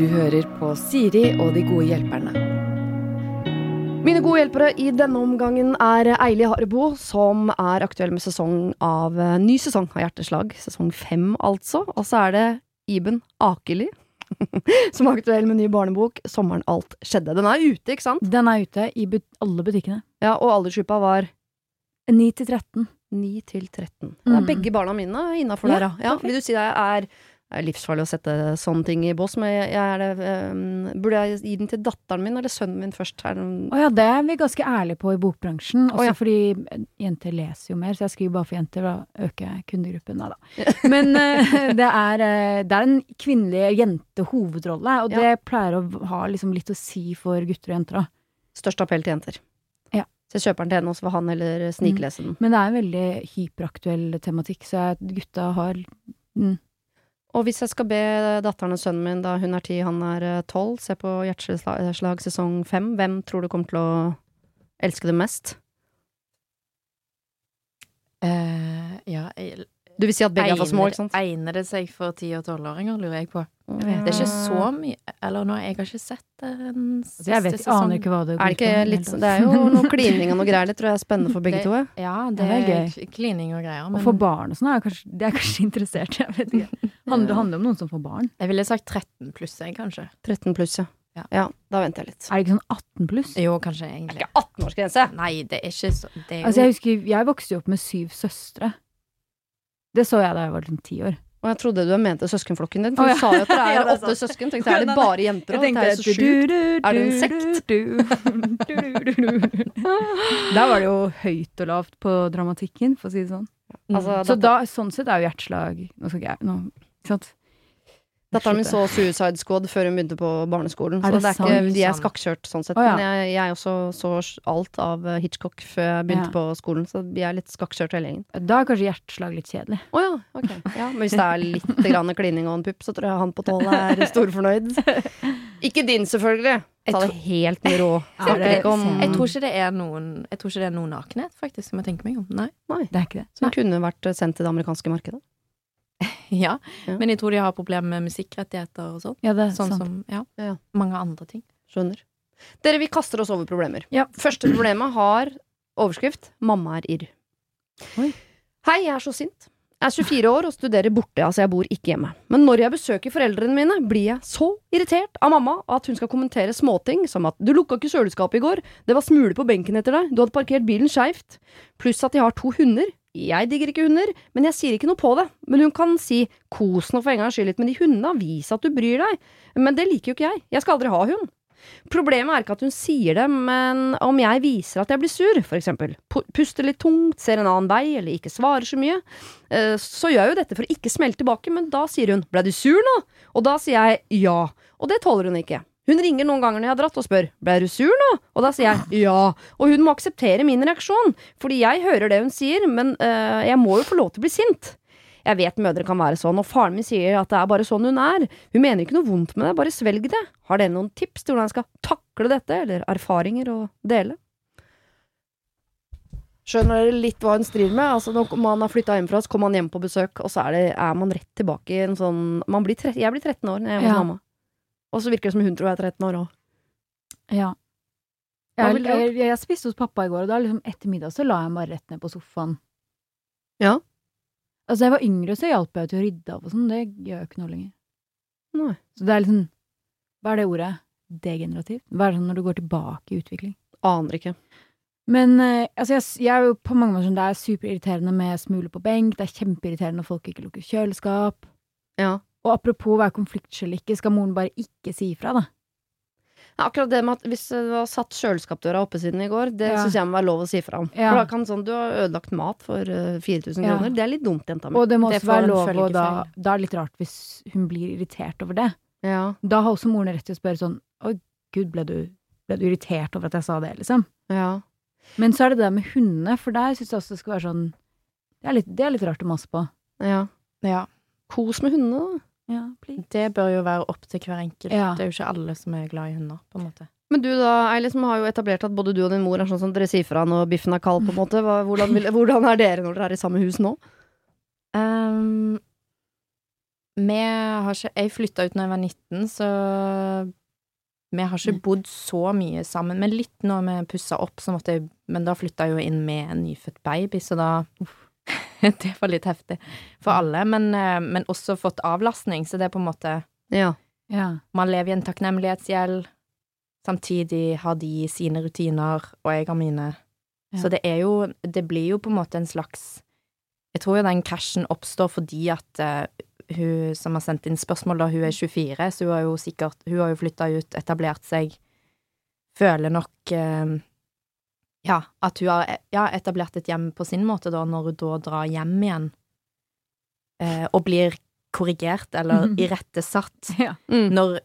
Du hører på Siri og de gode hjelperne. Mine gode hjelpere i denne omgangen er Eili Harbo, som er aktuell med sesong av eh, ny sesong av Hjerteslag. Sesong fem, altså. Og så er det Iben Akeli, som er aktuell med ny barnebok 'Sommeren alt skjedde'. Den er ute, ikke sant? Den er ute i but alle butikkene. Ja, Og aldersgruppa var 9 til 13. 9 til 13. Det er Mm. begge barna mine innafor Ja, der, ja. Vil du si det er, er livsfarlig å sette sånne ting i bås, men jeg, jeg det, um, burde jeg gi den til datteren min eller sønnen min først? Å ja, det er vi ganske ærlige på i bokbransjen. Også Å ja. fordi jenter leser jo mer, så jeg skriver bare for jenter. Da øker jeg kundegruppen. Nei da. Men uh, det, er, uh, det er en kvinnelig jente-hovedrolle, og det pleier å ha liksom litt å si for gutter og jenter òg. Størst appell til jenter. Så jeg kjøper den til henne, og så får han heller sniklese den. Men det er en veldig hyperaktuell tematikk, så jeg, gutta har mm, Og hvis jeg skal be datteren og sønnen min, da hun er ti, han er eh, tolv, se på Hjerteslag sesong fem, hvem tror du kommer til å elske det mest? Uh, ja, jeg- Du vil si at begge er for små, ikke sant? Egner det seg for ti- og tolvåringer, lurer jeg på. Vet Det er ikke så Ah. mye Eller nå, jeg har ikke sett den siste Jeg vet, jeg aner ikke hva det Er det ikke litt Det er jo noe klining og noe greier. Det tror jeg er spennende for begge Det- to. Ja, det, Ja, det er gøy. klining og greier. Og Men for barn og sånn er kanskje, det er kanskje interessert, jeg vet ikke. Handler, det handler om noen som får barn. jeg ville sagt 13 pluss, jeg, kanskje. 13 pluss, ja. Ja. Ja, da venter jeg litt. Er det ikke sånn 18 pluss? Jo, kanskje egentlig. Ikke 18-årsgrense! Nei, det er ikke så det er jo, Altså, jeg husker, jeg vokste jo opp med syv søstre. Det så jeg da jeg var liksom ti år. Og jeg trodde du mente søskenflokken din, for du ja. sa jo at dere er Ja, det åtte søsken. Tenkte jeg, er det bare jenter òg? Det er så sjukt. Er det en sekt? Der var det jo høyt og lavt på dramatikken, for å si det sånn. Altså, Så da, sånn sett er jo hjerteslag Nå skal ikke jeg nå, ikke sant? Datteren min så Suicide Squad før hun begynte på barneskolen. Er så det er ikke, de er skakkjørt sånn sett. Oh, ja. Men jeg, jeg også så alt av eh, Hitchcock før jeg begynte Ja. på skolen, så vi er litt skakkjørt hele gjengen. Da er kanskje hjerteslag litt kjedelig. Å ja, ok. Ja, men hvis det er litt grann klining og en pupp, så tror jeg han på tolv er storfornøyd. Ikke din, selvfølgelig. Ta det helt med ro Ja, det- Jeg tror ikke det er noen Jeg tror ikke det er noe nakenhet, faktisk, som jeg tenker meg om. Nei. Det er ikke det. Som kunne vært sendt til det amerikanske markedet. Ja. Ja. Men jeg tror de har problemer med musikkrettigheter og sånn. Ja, det er Sånn sant. som ja, Ja. mange andre ting. Skjønner. Dere, vi kaster oss over problemer. Ja. Første problemet har overskrift 'Mamma er irr'. Oi. Hei, jeg er så sint. Jeg er 24 år og studerer borte, altså jeg bor ikke hjemme. Men når jeg besøker foreldrene mine, blir jeg så irritert av mamma at hun skal kommentere småting som at 'du lukka ikke kjøleskapet i går', 'det var smule på benken etter deg', 'du hadde parkert bilen skeivt', pluss at de har to hunder. Jeg digger ikke hunder, men jeg sier ikke noe på det. Men hun kan si 'kos nå for en gangs skyld litt med de hundene, vis at du bryr deg'. Men det liker jo ikke jeg. Jeg skal aldri ha hund. Problemet er ikke at hun sier det, men om jeg viser at jeg blir sur, for eksempel, puster litt tungt, ser en annen vei, eller ikke svarer så mye, eh, så gjør jeg jo dette for å ikke smelle tilbake, men da sier hun blei du sur nå?' Og da sier jeg ja, og det tåler hun ikke. Hun ringer noen ganger når jeg har dratt og spør 'ble du sur nå?' Og da sier jeg ja, og hun må akseptere min reaksjon, fordi jeg hører det hun sier, men øh, jeg må jo få lov til å bli sint. Jeg vet mødre kan være sånn, og faren min sier at det er bare sånn hun er. Hun mener ikke noe vondt med det, bare svelg det. Har dere noen tips til hvordan jeg skal takle dette, eller erfaringer å dele? Skjønner dere litt hva hun strir med? Altså, når man har flytta hjemmefra, så kommer man hjem på besøk, og så er, det, er man rett tilbake i en sånn man blir tre, Jeg blir 13 år når jeg er hos Ja. mamma. Og så virker det som hun tror jeg er 13 år òg. Ja. Jeg, jeg, jeg spiste hos pappa i går, og da liksom etter middag så la jeg meg rett ned på sofaen. Ja. Altså, jeg var yngre, så hjalp jeg til å rydde av og sånn. Det gjør jeg ikke noe lenger. Nei. Så det er liksom Hva er det ordet? Degenerativt? Hva er det sånn når du går tilbake i utvikling? Aner ikke. Men eh, altså, jeg, jeg er jo på mange måter sånn Det er superirriterende med smuler på benk. Det er kjempeirriterende når folk ikke lukker kjøleskap. Ja. Og apropos å være konfliktsky ikke, skal moren bare ikke si ifra, da? Ja, Akkurat det med at hvis du har satt kjøleskapdøra oppe siden i går, det Ja. syns jeg må være lov å si fra om. Ja. For da kan sånn, du har ødelagt mat for eh, 4000 Ja. kroner. Det er litt dumt, jenta mi. Og det må også det være lov, og da, da er det litt rart hvis hun blir irritert over det. Ja. Da har også moren rett til å spørre sånn Å, gud, ble du, ble du irritert over at jeg sa det, liksom? ja. Men så er det det med hundene, for der syns jeg også det skal være sånn det er, litt, det er litt rart å mase på. ja. Ja. Kos med hundene, da. Ja. Det bør jo være opp til hver enkelt. Ja. Det er jo ikke alle som er glad i hunder, på en måte. Men du da, Eilif, som har jo etablert at både du og din mor er sånn som dere sier fra når biffen er kald, på en måte. Hvordan, vil, hvordan er dere når dere er i samme hus nå? Um, Vi har ikke Jeg flytta ut da jeg var 19, så vi har ikke bodd så mye sammen. Men litt når vi pussa opp, så måtte jeg Men da flytta jeg jo inn med en nyfødt baby, så da Det var litt heftig for alle. Men, eh, men også fått avlastning, så det er på en måte Ja. Ja. Man lever i en takknemlighetsgjeld. Samtidig har de sine rutiner, og jeg har mine. Ja. Så det er jo Det blir jo på en måte en slags Jeg tror jo den krasjen oppstår fordi at uh, hun som har sendt inn spørsmål, da, hun er 24, så hun har jo sikkert Hun har jo flytta ut, etablert seg, føler nok eh, Ja, at hun har ja, etablert et hjem på sin måte, da, når hun da drar hjem igjen, eh, og blir korrigert eller mm. irettesatt Ja. Mm. når,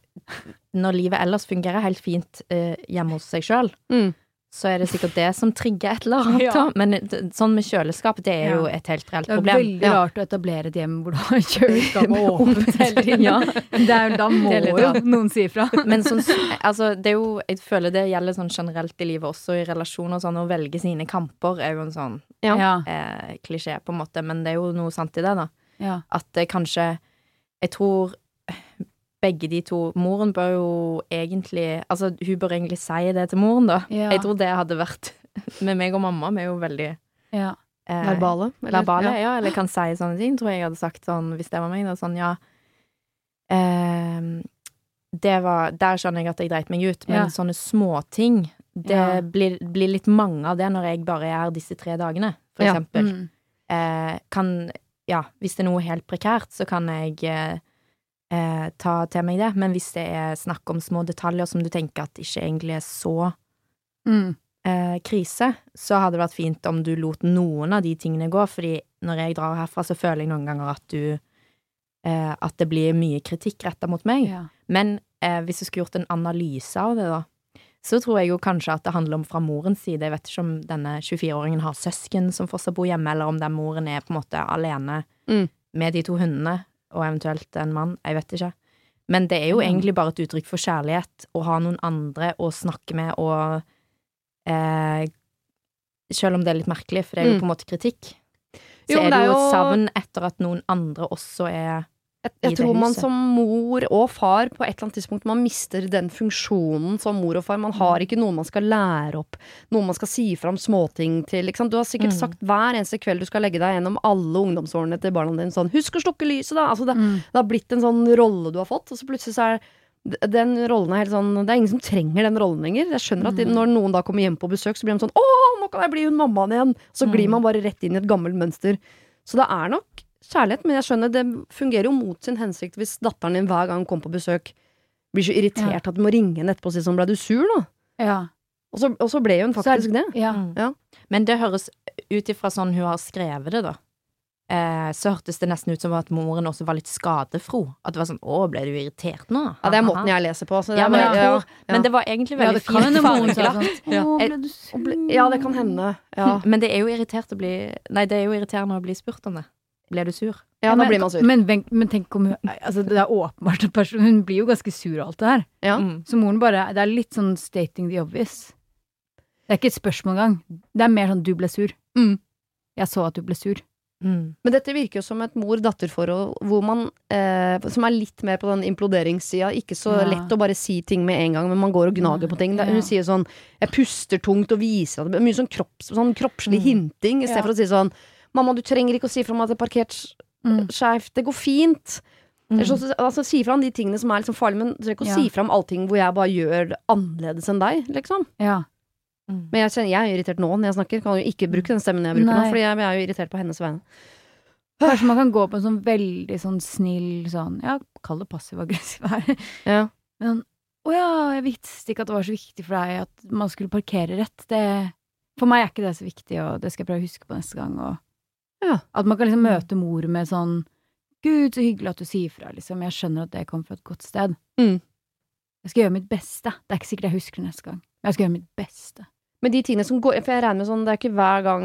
når livet ellers fungerer helt fint eh, hjemme hos seg sjøl, Mm. Så er det sikkert det som trigger et eller annet. Ja. Men sånn med kjøleskap, det er Ja. jo et helt reelt problem. Det er veldig Ja. rart å etablere et hjem hvor du har kjøleskapet åpent hele tiden. Er, da må jo noen si ifra. Men sånn, altså, det er jo Jeg føler det gjelder sånn generelt i livet, også i relasjoner og sånn. Å velge sine kamper er jo en sånn eh, klisjé, på en måte, men det er jo noe sant i det, da. ja. At det kanskje Jeg tror begge de to Moren bør jo egentlig Altså, hun bør egentlig si det til moren, da. Ja. Jeg tror det hadde vært Med meg og mamma, vi er jo veldig ja. eh, Verbale. eller? verbale, Ja. ja. eller kan si sånne ting, tror jeg jeg hadde sagt sånn, hvis det var meg, da, sånn, ja eh, Det var Der skjønner jeg at jeg dreit meg ut, men Ja. sånne småting Det Ja. blir, blir litt mange av det når jeg bare er her disse tre dagene, for Ja. eksempel. Mm. Eh, kan Ja, hvis det er noe helt prekært, så kan jeg eh, ta til meg det, men hvis det er snakk om små detaljer som du tenker at ikke egentlig er så Mm. eh, krise, så hadde det vært fint om du lot noen av de tingene gå, fordi når jeg drar herfra, så føler jeg noen ganger at du eh, At det blir mye kritikk retta mot meg. Ja. Men eh, hvis du skulle gjort en analyse av det, da, så tror jeg jo kanskje at det handler om fra morens side. Jeg vet ikke om denne 24-åringen har søsken som fortsatt bor hjemme, eller om den moren er på en måte alene Mm. med de to hundene, og eventuelt en mann. Jeg vet ikke. Men det er jo egentlig bare et uttrykk for kjærlighet å ha noen andre å snakke med og eh, Selv om det er litt merkelig, for det er jo Mm. på en måte kritikk. Så Jo, er det jo et savn etter at noen andre også er Jeg, jeg tror man som mor og far på et eller annet tidspunkt man mister den funksjonen som mor og far. Man har ikke noen man skal lære opp, noen man skal si fra om småting til. Du har sikkert Mm. sagt hver eneste kveld du skal legge deg gjennom alle ungdomsårene til barna dine sånn 'Husk å slukke lyset', da. Altså det, Mm. det har blitt en sånn rolle du har fått, og så plutselig så er den rollen er helt sånn Det er ingen som trenger den rollen lenger. Jeg skjønner at de, Mm. når noen da kommer hjem på besøk, så blir de sånn 'Å, nå kan jeg bli hun mammaen igjen'. Så glir Mm. man bare rett inn i et gammelt mønster. Så det er nok kjærlighet, men jeg skjønner det fungerer jo mot sin hensikt hvis datteren din hver gang kommer på besøk blir så irritert at du må ringe henne etterpå og si sånn 'Ble du sur nå?' ja. Og så, og så ble hun faktisk det. ja. Mm. Ja. Men det høres ut ifra sånn hun har skrevet det, da. Eh, så hørtes det nesten ut som at moren også var litt skadefro. At det var sånn 'Å, ble du irritert nå?' Ja, det er måten jeg leser på. Så det Ja, men, tror, ja, men det var egentlig ja, veldig det kan hende fint fargelagt. sånn Ja. Ble du sur? ja, det kan hende. Ja, Men det er jo irritert å bli Nei, det er jo irriterende å bli spurt om det. Ble du sur? ja nå men, blir man sur. Men, men, men tenk om hun altså, Det er åpenbart at person, Hun blir jo ganske sur og alt det her. Ja. Mm. Så moren bare Det er litt sånn stating the obvious. Det er ikke et spørsmål engang. Det er mer sånn 'du ble sur'. Mm. Jeg så at du ble sur. Mm. Men dette virker jo som et mor-datter-forhold hvor man, eh, som er litt mer på den imploderingssida. Ikke så Ja. lett å bare si ting med en gang, men man går og gnager på ting. Det, ja. hun sier sånn 'jeg puster tungt' og viser at det mye sånn, kropps, sånn kroppslig Mm. hinting, i stedet Ja. for å si sånn 'mamma, du trenger ikke å si fra om at det er parkert Mm. skeivt, det går fint'. Mm. Så, altså, si fram de tingene som er liksom farlige, men du trenger ikke å Ja. si om allting hvor jeg bare gjør det annerledes enn deg, liksom. Ja. Mm. Men jeg, kjenner, jeg er irritert nå når jeg snakker. Kan jo ikke bruke den stemmen jeg bruker nå, for Fordi jeg, jeg er jo irritert på hennes vegne. Kanskje man kan gå på en sånn veldig sånn snill sånn Ja, kall det passiv-aggressiv her. Ja. Men å ja, jeg visste ikke at det var så viktig for deg at man skulle parkere rett. Det For meg er ikke det så viktig, og det skal jeg prøve å huske på neste gang. Og Ja. At man kan liksom møte mor med sånn Gud, så hyggelig at du sier fra, liksom. Jeg skjønner at det kommer fra et godt sted. Mm. Jeg skal gjøre mitt beste. Det er ikke sikkert jeg husker det neste gang. Men jeg skal gjøre mitt beste. Men de tingene som går For jeg regner med sånn Det er ikke hver gang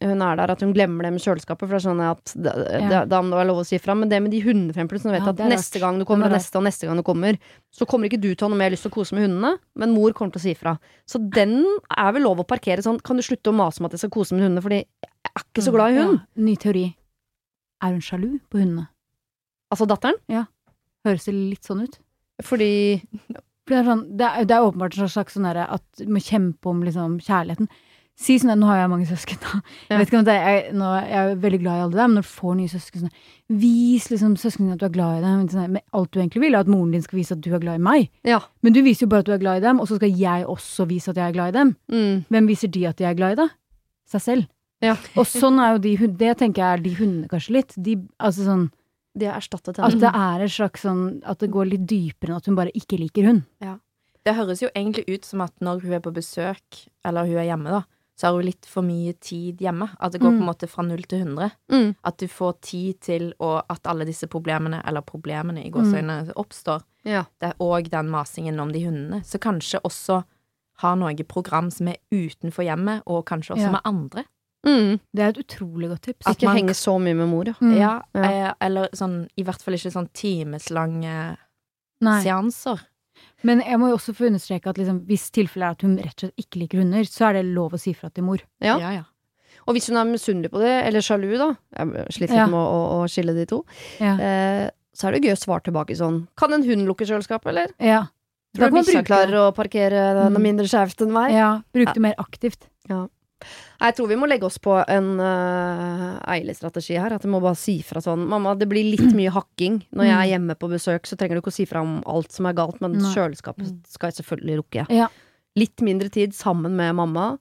hun er der at hun glemmer det med kjøleskapet, for det skjønner jeg at det, Ja. da må det være lov å si fra. Men det med de så du vet Ja, at neste rart. gang du kommer, og neste og neste gang du kommer, så kommer ikke du til å ha noe mer lyst til å kose med hundene, men mor kommer til å si fra. Så den er vel lov å parkere sånn. Kan du slutte å mase om at jeg skal kose med hundene, fordi er ikke så glad i hund. Ja, ny teori. Er hun sjalu på hundene? Altså datteren? Ja. Høres det litt sånn ut? Fordi det er, sånn, det er, det er åpenbart en slags sånn derre at du må kjempe om liksom kjærligheten. Si sånn Nå har jeg mange søsken, da. Jeg vet ikke om det er, jeg, nå, jeg er veldig glad i alle dem, men når du får nye søsken sånn, Vis liksom søsknene dine at du er glad i dem. Sånn, alt du egentlig vil, er at moren din skal vise at du er glad i meg. Ja. Men du viser jo bare at du er glad i dem, og så skal jeg også vise at jeg er glad i dem. Mm. Hvem viser de at de er glad i, da? Seg selv. Ja. Og sånn er jo de hundene Det tenker jeg er de hundene kanskje litt. De, altså sånn De har erstattet At det er et slags sånn At det går litt dypere enn at hun bare ikke liker hund. Det høres jo egentlig ut som at når hun er på besøk, eller hun er hjemme, da, så har hun litt for mye tid hjemme. At det går på en Mm. måte fra null til hundre. Mm. At du får tid til å At alle disse problemene, eller problemene i gåseøynene, oppstår. Ja. Det er òg den masingen om de hundene. Så kanskje også ha noe program som er utenfor hjemmet, og kanskje også Ja. med andre. Mm. Det er et utrolig godt tips. At Ikke man- henge så mye med mor, ja. Mm. Ja, Ja. Eh, eller sånn i hvert fall ikke sånn timeslange Nei. seanser. Men jeg må jo også få understreke at liksom, hvis tilfellet er at hun rett og slett ikke liker hunder, så er det lov å si fra til mor. Ja. ja. ja. Og hvis hun er misunnelig på det, eller sjalu, da Jeg sliter litt Ja. med å, å, å skille de to. Ja. Eh, så er det gøy å svare tilbake sånn Kan en hund lukke kjøleskapet, eller? ja. Tror du man bikkja klarer å parkere den noe mindre skjevt enn meg? Ja, bruk det mer aktivt. Nei, Jeg tror vi må legge oss på en uh, Eile-strategi her. At vi må bare si fra sånn Mamma, det blir litt mye hakking. Når jeg er hjemme på besøk, så trenger du ikke å si fra om alt som er galt, men Nei. kjøleskapet skal jeg selvfølgelig lukke. Ja. Litt mindre tid sammen med mamma.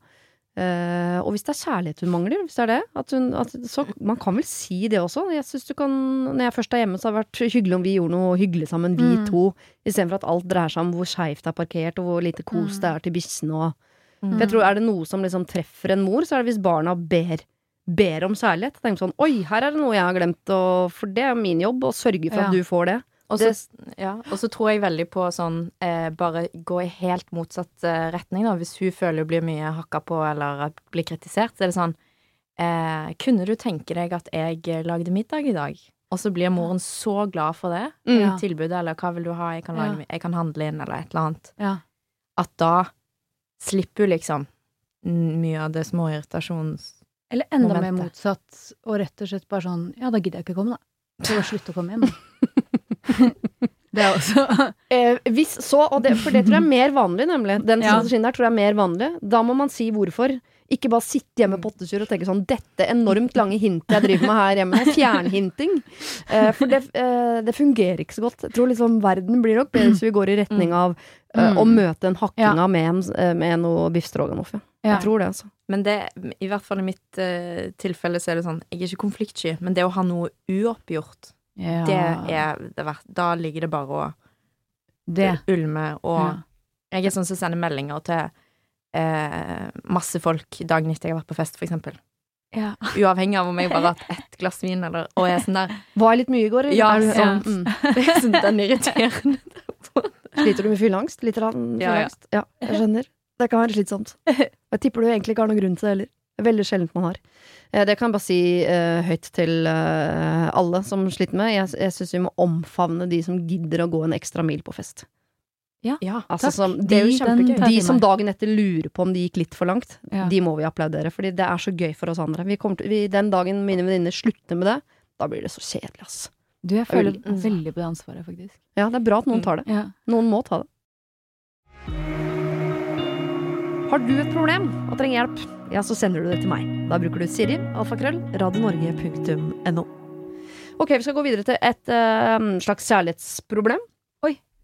Uh, og hvis det er kjærlighet hun mangler, hvis det er det, at hun, at, så man kan vel si det også. Jeg synes du kan, Når jeg først er hjemme, så har det vært hyggelig om vi gjorde noe hyggelig sammen, vi Mm. to. Istedenfor at alt dreier seg om hvor skeivt det er parkert, og hvor lite kos Mm. det er til bikkjene. og Mm. for jeg tror Er det noe som liksom treffer en mor, så er det hvis barna ber, ber om kjærlighet. Tenk sånn Oi, her er det noe jeg har glemt, og for det er min jobb å sørge for Ja. at du får det. Og så, ja, tror jeg veldig på sånn eh, bare gå i helt motsatt eh, retning, da. Hvis hun føler hun blir mye hakka på eller blir kritisert, så er det sånn eh, Kunne du tenke deg at jeg eh, lagde middag i dag? Og så blir moren så glad for det Mm. Tilbudet, eller hva vil du ha, jeg kan, lage, jeg kan handle inn, eller et eller annet. Ja. At da slipper jo liksom mye av det små irritasjons... Eller enda mer motsatt, og rett og slett bare sånn Ja, da gidder jeg ikke komme, da. Så bare slutt å komme hjem. det er også Eh, hvis så, og det, for det tror jeg er mer vanlig, nemlig. Den Ja. strategien der tror jeg er mer vanlig. Da må man si hvorfor. Ikke bare sitte hjemme på pottesur og tenke sånn Dette enormt lange hintet jeg driver med her hjemme nå, fjernhinting. Eh, for det, eh, det fungerer ikke så godt. Jeg tror liksom verden blir nok bedre hvis vi går i retning av eh, Mm. å møte en hakkinga Ja. med, med noe biff stroganoff. Ja. Ja. Jeg tror det, altså. Men det, i hvert fall i mitt tilfelle, så er det sånn Jeg er ikke konfliktsky, men det å ha noe uoppgjort, ja, det er det verdt. Da ligger det bare å det. ulme, og Ja. jeg er sånn som sender meldinger til eh, masse folk dagen etter jeg har vært på fest, for eksempel. Ja. Uavhengig av om jeg bare har hatt ett glass vin, eller Og jeg er sånn der Var litt mye i går? eller? Ja, Er mm. Det er sånn den irriterende. Sliter du med fylleangst? Litt rann Ja, ja. Ja, jeg skjønner. Det kan være slitsomt. Jeg tipper du egentlig ikke har noen grunn til det heller. Er veldig sjeldent man har. Eh, Det kan jeg bare si uh, høyt til uh, alle som sliter med. Jeg, jeg syns vi må omfavne de som gidder å gå en ekstra mil på fest. Ja, Altså Takk. som, Det er jo de, kjempegøy. de som dagen etter lurer på om de gikk litt for langt, Ja. de må vi applaudere. Fordi det er så gøy for oss andre. Vi til, vi, den dagen mine venninner slutter med det, da blir det så kjedelig, ass. Du, jeg føler Mm. veldig på det ansvaret, faktisk. Ja, det er bra at noen tar det. Ja. Noen må ta det. Har du et problem og trenger hjelp, ja, så sender du det til meg. Da bruker du Siri, alfakrøll, radionorge.no. Ok, vi skal gå videre til et uh, slags kjærlighetsproblem.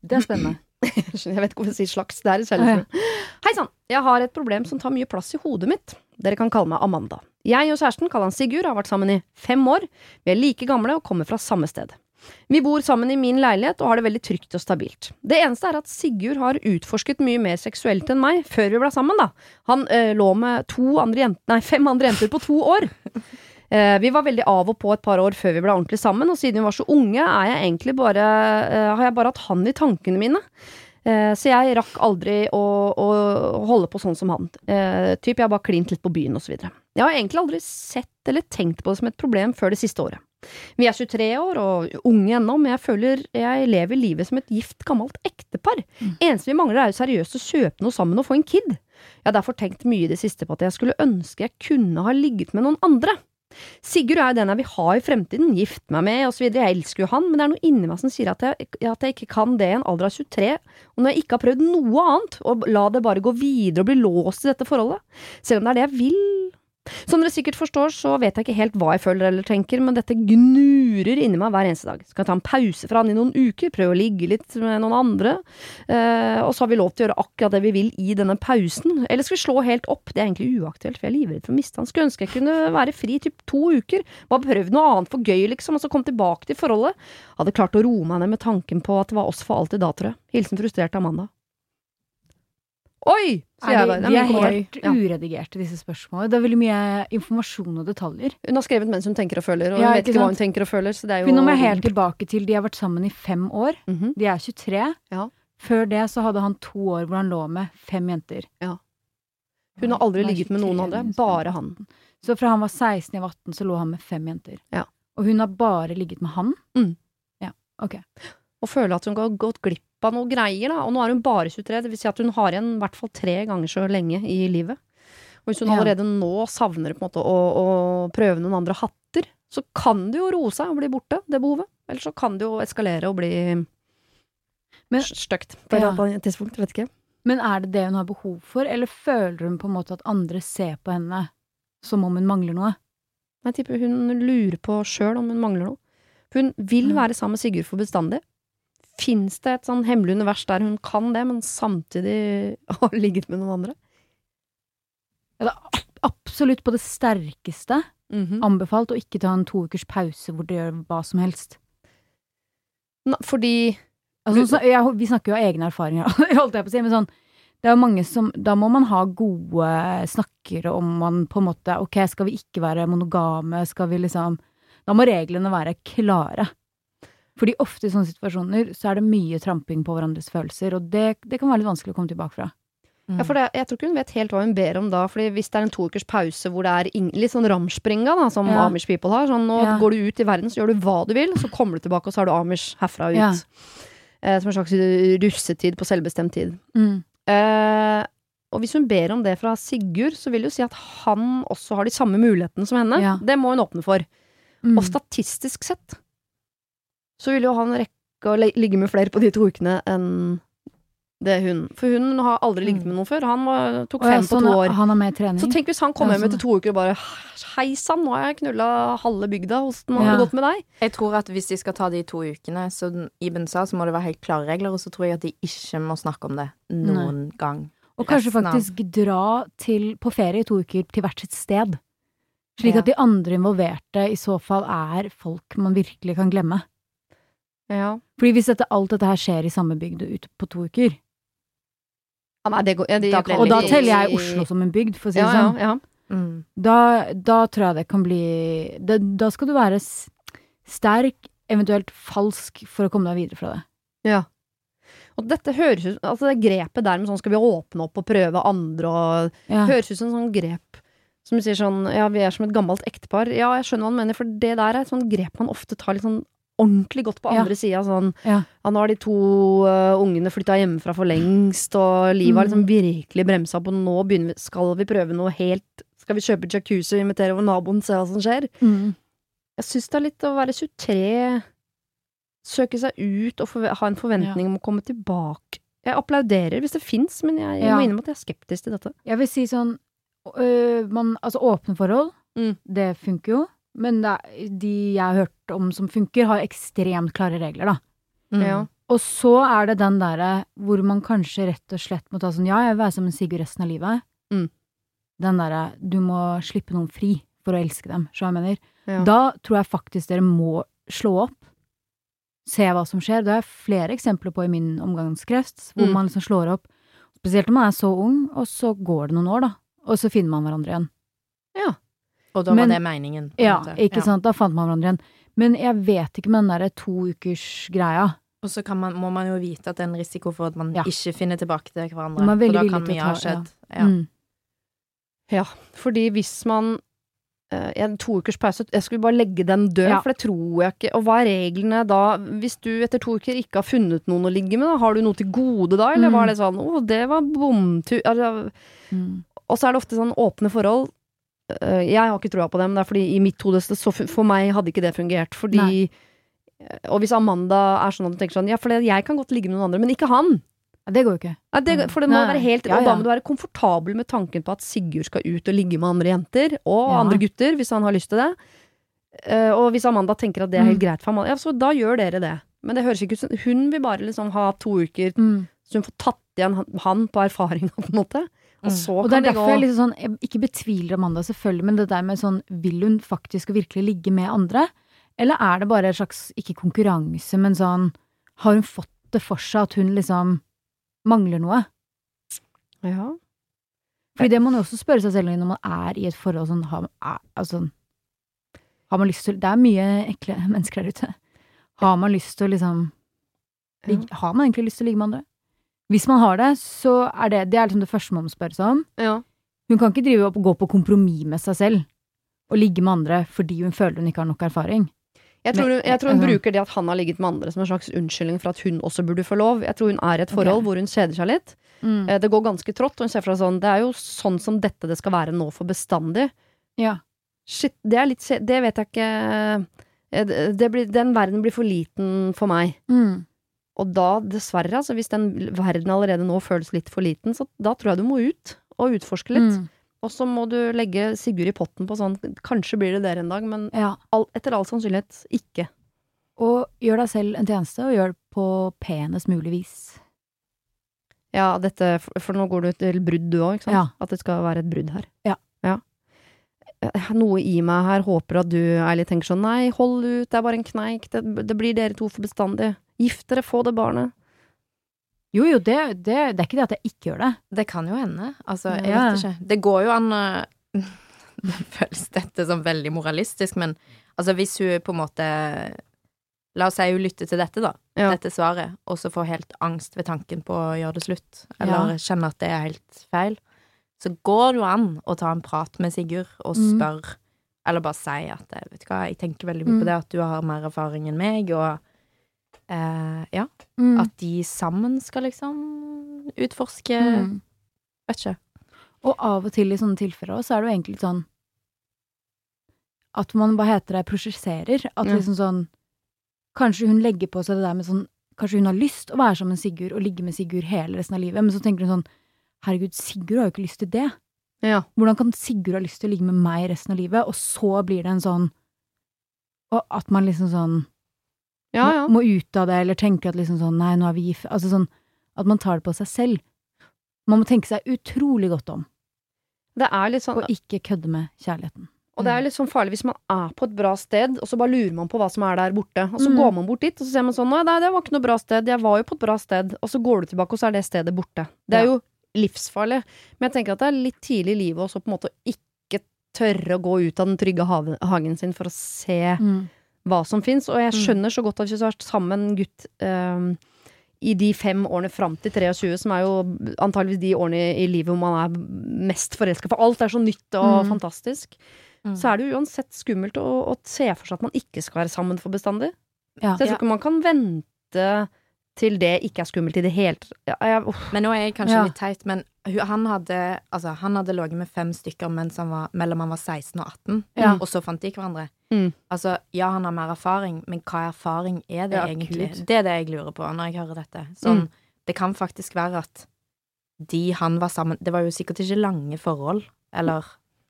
Det er spennende. Jeg vet ikke hvorfor jeg sier slags. Det er et kjærlighetsproblem. Hei sann! Jeg har et problem som tar mye plass i hodet mitt. Dere kan kalle meg Amanda. Jeg og kjæresten, kaller han Sigurd, har vært sammen i fem år. Vi er like gamle og kommer fra samme sted. Vi bor sammen i min leilighet og har det veldig trygt og stabilt. Det eneste er at Sigurd har utforsket mye mer seksuelt enn meg før vi ble sammen, da. Han øh, lå med to andre jenter, nei, fem andre jenter på to år. Eh, vi var veldig av og på et par år før vi ble ordentlig sammen, og siden vi var så unge, er jeg egentlig bare, eh, har jeg bare hatt han i tankene mine. Eh, så jeg rakk aldri å, å holde på sånn som han. Eh, typ, jeg har bare klint litt på byen osv. Jeg har egentlig aldri sett eller tenkt på det som et problem før det siste året. Vi er 23 år og unge ennå, men jeg føler jeg lever livet som et gift, gammelt ektepar. Eneste vi mangler er jo seriøst å kjøpe noe sammen og få en kid. Jeg har derfor tenkt mye i det siste på at jeg skulle ønske jeg kunne ha ligget med noen andre. Sigurd er jo den jeg vil ha i fremtiden, gifte meg med osv. Jeg elsker jo han, men det er noe inni meg som sier at jeg, at jeg ikke kan det i en alder av 23. Og når jeg ikke har prøvd noe annet, og la det bare gå videre og bli låst i dette forholdet, selv om det er det jeg vil som dere sikkert forstår, så vet jeg ikke helt hva jeg føler eller tenker, men dette gnurer inni meg hver eneste dag. Skal jeg ta en pause fra han i noen uker, prøve å ligge litt med noen andre, eh, og så har vi lov til å gjøre akkurat det vi vil i denne pausen, eller skal vi slå helt opp? Det er egentlig uaktuelt, for jeg er livredd for å miste han. Skulle ønske jeg kunne være fri typ to uker, bare prøvd noe annet for gøy, liksom, og så komme tilbake til forholdet. Hadde klart å roe meg ned med tanken på at det var oss for alltid da, tror jeg. Hilsen frustrert Amanda. Oi! Så Er bare. de, bare, de er helt Ja. uredigerte, disse spørsmålene. Det er veldig mye informasjon og detaljer. Hun har skrevet mens hun tenker og føler, og Ja, hun vet ikke hva hun tenker og føler, så det er jo nå må jeg helt tilbake til de har vært sammen i fem år. Mhm. De er 23. Ja. Før det så hadde han to år hvor han lå med fem jenter. Hun har aldri ligget med noen andre, bare han. Så fra han var 16 til 18, så lå han med fem jenter. Ja. Og hun har bare ligget med han? Mm. Ja, ok. Og føler at hun har gått glipp av noe greier, da. Og nå er hun bare 23, det vil si at hun har igjen i hvert fall tre ganger så lenge i livet. Og hvis hun allerede nå savner på en måte å, å prøve noen andre hatter, så kan det jo roe seg og bli borte, det behovet. Eller så kan det jo eskalere og bli Men- stygt på et Ja. annet tidspunkt. Vet ikke. Men er det det hun har behov for, eller føler hun på en måte at andre ser på henne som om hun mangler noe? Jeg tipper hun lurer på sjøl om hun mangler noe. For hun vil være sammen med Sigurd for bestandig. Fins det et sånn hemmelig univers der hun kan det, men samtidig har ligget med noen andre? Ja, absolutt på det sterkeste Mhm. anbefalt å ikke ta en to ukers pause hvor du gjør hva som helst. Na- Fordi Altså, så, jeg, vi snakker jo av egne erfaringer, holdt jeg på å si, men sånn det er jo mange som, Da må man ha gode snakker om man på en måte Ok, skal vi ikke være monogame? Skal vi liksom Da må reglene være klare. Fordi ofte i sånne situasjoner så er det mye tramping på hverandres følelser, og det, det kan være litt vanskelig å komme tilbake fra. Ja, for det, jeg tror ikke hun vet helt hva hun ber om da. Fordi hvis det er en to ukers pause hvor det er ing- litt sånn ramspringa, da, som Ja. Amish people har. Sånn, nå Ja. går du ut i verden, så gjør du hva du vil, så kommer du tilbake, og så har du Amish herfra og ut. Ja. Eh, som en slags russetid på selvbestemt tid. Mm. Eh, og hvis hun ber om det fra Sigurd, så vil det jo si at han også har de samme mulighetene som henne. Ja. Det må hun åpne for. Mm. Og statistisk sett så vil jo han rekke å ligge med flere på de to ukene enn det hun. For hun har aldri ligget med noen før. Han var, tok fem på to år. Han har mer trening. Så tenk hvis han kommer hjem sånn etter to uker og bare Hei sann, nå har jeg knulla halve bygda. Åssen har det Ja. gått med deg? Jeg tror at hvis de skal ta de to ukene, så Iben sa, så må det være helt klare regler, og så tror jeg at de ikke må snakke om det noen gang. Og kanskje faktisk dra til, på ferie i to uker til hvert sitt sted. Slik Ja. at de andre involverte i så fall er folk man virkelig kan glemme. Ja. Fordi hvis dette, alt dette her skjer i samme bygd ute på to uker, nei, det går ja, Da og da teller jeg Oslo som en bygd, for å si det ja, ja, sånn, ja. Mm. da, da tror jeg det kan bli det, Da skal du være s- sterk, eventuelt falsk, for å komme deg videre fra det. ja. Og dette høres ut Altså det grepet der med sånn skal vi åpne opp og prøve andre og Ja. Høres ut som sånn grep som sier sånn ja, vi er som et gammelt ektepar. Ja, jeg skjønner hva han mener, for det der er et sånt grep man ofte tar litt sånn ordentlig godt på Ja. andre sida. Sånn Ja. ja, nå har de to uh, ungene flytta hjemmefra for lengst, og livet har liksom virkelig bremsa på. nå begynner vi, skal vi prøve noe helt Skal vi kjøpe jacuzzi og invitere over naboen, se hva som skjer? Mm. Jeg syns det er litt å være 23, søke seg ut og ha en forventning om å komme tilbake. Jeg applauderer hvis det fins, men jeg, jeg Ja. må innrømme at jeg er skeptisk til dette. Jeg vil si sånn øh, man, Altså åpne forhold, Mm. det funker jo. Men det de jeg har hørt om som funker, har ekstremt klare regler, da. Mm. Ja. Og så er det den derre hvor man kanskje rett og slett må ta sånn Ja, jeg vil være sammen med Sigurd resten av livet. Mm. Den derre du må slippe noen fri for å elske dem, så jeg mener? Ja. Da tror jeg faktisk dere må slå opp. Se hva som skjer. Det er flere eksempler på i min omgangskrets, hvor Mm. man liksom slår opp. Spesielt når man er så ung, og så går det noen år, da. Og så finner man hverandre igjen. Og da Men- var det meningen. på Ja, måte. ikke Ja. sant. Da fant man hverandre igjen. Men jeg vet ikke med den derre to ukers greia. Og så kan man, må man jo vite at det er en risiko for at man Ja. ikke finner tilbake til hverandre. Man er veldig for da kan mye ha skjedd. Ja. Mm. Ja, fordi hvis man eh, En to ukers pause Jeg skulle bare legge den død, Ja. for det tror jeg ikke. Og hva er reglene da? Hvis du etter to uker ikke har funnet noen å ligge med, da, har du noe til gode da? Eller Mm. var det sånn 'å, det var bomtur' altså, Mm. Og så er det ofte sånn åpne forhold. Øh, Jeg har ikke troa på det, men det er fordi i mitt hode For meg hadde ikke det fungert. Fordi Nei. Og hvis Amanda er sånn at hun tenker sånn Ja, for det, jeg kan godt ligge med noen andre, men ikke han. Ja, det går jo ikke. Ja, det, for det må Nei. være helt Ja, Og da må du være komfortabel med tanken på at Sigurd skal ut og ligge med andre jenter, og andre gutter, hvis han har lyst til det. Eh, og hvis Amanda tenker at det er helt Mm. greit for Amanda, ja, så da gjør dere det. Men det høres ikke ut som Hun vil bare liksom ha to uker, Mm. så hun får tatt igjen han- han på erfaring, på en måte. Og Mm. og kan det er derfor jeg liksom sånn Jeg ikke betviler Amanda, selvfølgelig, men det der med sånn Vil hun faktisk og virkelig ligge med andre? Eller er det bare en slags, ikke konkurranse, men sånn Har hun fått det for seg at hun liksom mangler noe? ja. Fordi det må man jo også spørre seg selv når man er i et forhold sånn har, altså, har man lyst til Det er mye ekle mennesker der ute. Har man lyst til å liksom ligge, Har man egentlig lyst til å ligge med andre? Hvis man har det, så er det Det er liksom det første man må spørre seg om. ja. Hun kan ikke drive opp og gå på kompromiss med seg selv og ligge med andre fordi hun føler hun ikke har nok erfaring. Jeg tror, hun, jeg tror hun bruker det at han har ligget med andre som en slags unnskyldning for at hun også burde få lov. Jeg tror hun er i et forhold okay. hvor hun kjeder seg litt. Mm. Det går ganske trått, og hun ser for seg sånn Det er jo sånn som dette det skal være nå for bestandig. Ja. Shit, det er litt Det vet jeg ikke eh, det blir, Den verden blir for liten for meg. Mm. Og da, dessverre, altså, hvis den verden allerede nå føles litt for liten, så da tror jeg du må ut og utforske litt. Mm. Og så må du legge Sigurd i potten på sånn Kanskje blir det dere en dag, men Ja. all, etter all sannsynlighet ikke. Og gjør deg selv en tjeneste, og gjør det på penest mulig vis. Ja, dette, for, for nå går du til brudd du òg, ikke sant? Ja. At det skal være et brudd her. Ja. ja. Noe i meg her håper at du ærlig tenker sånn nei, hold ut, det er bare en kneik, det, det blir dere to for bestandig. Gift dere, få det barnet. Jo, jo, det, det, det er ikke det at jeg ikke gjør det. Det kan jo hende. Altså, jeg Ja. vet ikke. Det går jo an å Det føles dette som veldig moralistisk, men altså hvis hun på en måte La oss si hun lytter til dette, da. Ja. Dette svaret, og så får helt angst ved tanken på å gjøre det slutt, eller kjenner at det er helt feil. Så går det jo an å ta en prat med Sigurd og Mm. eller bare si at eh, vet du hva, jeg tenker veldig mye Mm. på det, at du har mer erfaring enn meg, og eh, ja, Mm. at de sammen skal liksom utforske Mm. Vet ikke. Og av og til i sånne tilfeller også, så er det jo egentlig sånn at man, bare heter det, prosjesserer. At liksom sånn Kanskje hun legger på seg det der med sånn Kanskje hun har lyst å være sammen med Sigurd og ligge med Sigurd hele resten av livet, men så tenker hun sånn Herregud, Sigurd har jo ikke lyst til det. Ja. Hvordan kan Sigurd ha lyst til å ligge med meg resten av livet? Og så blir det en sånn Og at man liksom sånn Ja, ja. må, ut av det, eller tenke at liksom sånn Nei, nå er vi gift. Altså sånn At man tar det på seg selv. Man må tenke seg utrolig godt om, Det er litt sånn og ikke kødde med kjærligheten. Og det er litt sånn farlig hvis man er på et bra sted, og så bare lurer man på hva som er der borte. Og så Mm. går man bort dit, og så ser man sånn nei, det var ikke noe bra sted. Jeg var jo på et bra sted. Og så går du tilbake, og så er det stedet borte. Det er Ja. jo livsfarlig. Men jeg tenker at det er litt tidlig i livet også på en måte å ikke tørre å gå ut av den trygge hagen sin for å se Mm. Hva som fins. Og jeg Mm. skjønner så godt at hvis du har vært sammen gutt ehm, i de fem årene fram til 23, som er jo antageligvis de årene i, livet hvor man er mest forelska, for alt er så nytt og Mm. fantastisk, Mm. så er det jo uansett skummelt å, å se for seg at man ikke skal være sammen for bestandig. Ja. Så jeg tror ikke man kan vente til det ikke er skummelt i det hele tatt. Ja. Men nå er jeg kanskje Ja. litt teit, men han hadde Altså, han hadde ligget med fem stykker mens han var, mellom han var 16 og 18, Ja. og så fant de hverandre. Mm. Altså, ja, han har mer erfaring, men hva erfaring er det Ja, egentlig? Gud. Det er det jeg lurer på når jeg hører dette. Sånn, Mm. det kan faktisk være at de han var sammen Det var jo sikkert ikke lange forhold, eller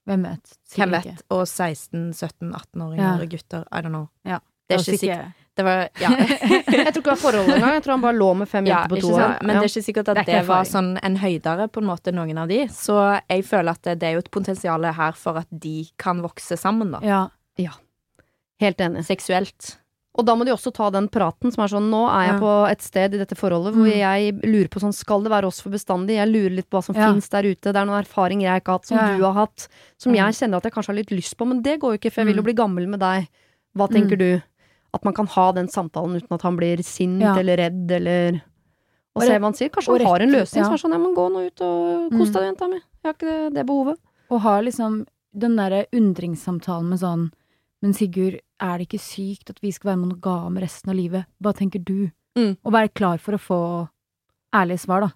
Hvem vet? hvem vet, og 16-17-18-åringer Ja. gutter, I don't know. Ja. Det er ikke sikkert Det var Ja. Jeg tror ikke det var forhold engang. Jeg tror han bare lå med fem Ja, jenter på to år. Men Ja. det er ikke sikkert at Det det, var sånn en høydere, på en måte, noen av de. Så jeg føler at det, det er jo et potensial her for at de kan vokse sammen, da. Ja. Ja. Helt enig. Seksuelt. Og da må de også ta den praten som er sånn Nå er jeg Ja. på et sted i dette forholdet hvor Mm. jeg lurer på sånn Skal det være oss for bestandig? Jeg lurer litt på hva som Ja. finnes der ute. Det er noen erfaringer jeg ikke har hatt, som Ja, du har hatt, som Mm. jeg kjenner at jeg kanskje har litt lyst på, men det går jo ikke, for jeg vil jo Mm. bli gammel med deg. Hva tenker Mm. du? At man kan ha den samtalen uten at han blir sint Ja. eller redd eller Og Og se hva han sier. Kanskje han har en løsning som er sånn ja, men gå nå ut og kos Mm. deg, jenta mi. Jeg har ikke det, det behovet. Og ha liksom den derre undringssamtalen med sånn Men Sigurd, er det ikke sykt at vi skal være monogame resten av livet? Hva tenker du? Mm. Og være klar for å få ærlige svar, da.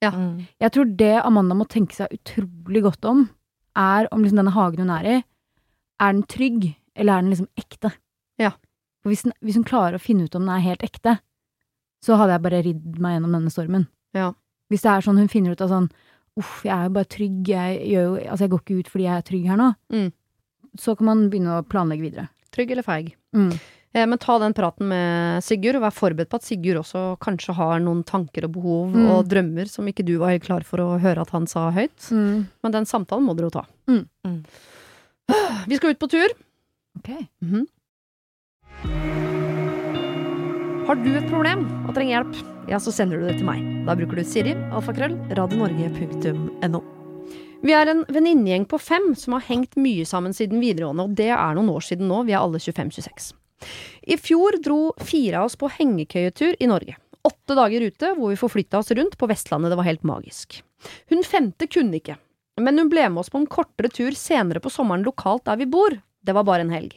Ja. Mm. Jeg tror det Amanda må tenke seg utrolig godt om, er om liksom denne hagen hun er i, er den trygg, eller er den liksom ekte? Ja. For hvis, den, hvis hun klarer å finne ut om den er helt ekte, så hadde jeg bare ridd meg gjennom denne stormen. Ja. Hvis det er sånn hun finner ut av sånn Uff, jeg er jo bare trygg, jeg, gjør jo, altså jeg går ikke ut fordi jeg er trygg her nå. Mm. Så kan man begynne å planlegge videre. Trygg eller feig? Mm. Eh, men ta den praten med Sigurd, og vær forberedt på at Sigurd også kanskje har noen tanker og behov Mm. og drømmer som ikke du var helt klar for å høre at han sa høyt. Men den samtalen må dere jo ta. Mm. Mm. Vi skal ut på tur. Ok. -hmm. Har du et problem og trenger hjelp, ja, så sender du det til meg. Da bruker du Siri, alfakrøll, radionorge.no. Vi er en venninnegjeng på fem som har hengt mye sammen siden videregående, og det er noen år siden nå, vi er alle 25-26. I fjor dro fire av oss på hengekøyetur i Norge. Åtte dager ute hvor vi forflytta oss rundt på Vestlandet, det var helt magisk. Hun femte kunne ikke, men hun ble med oss på en kortere tur senere på sommeren lokalt der vi bor. Det var bare en helg.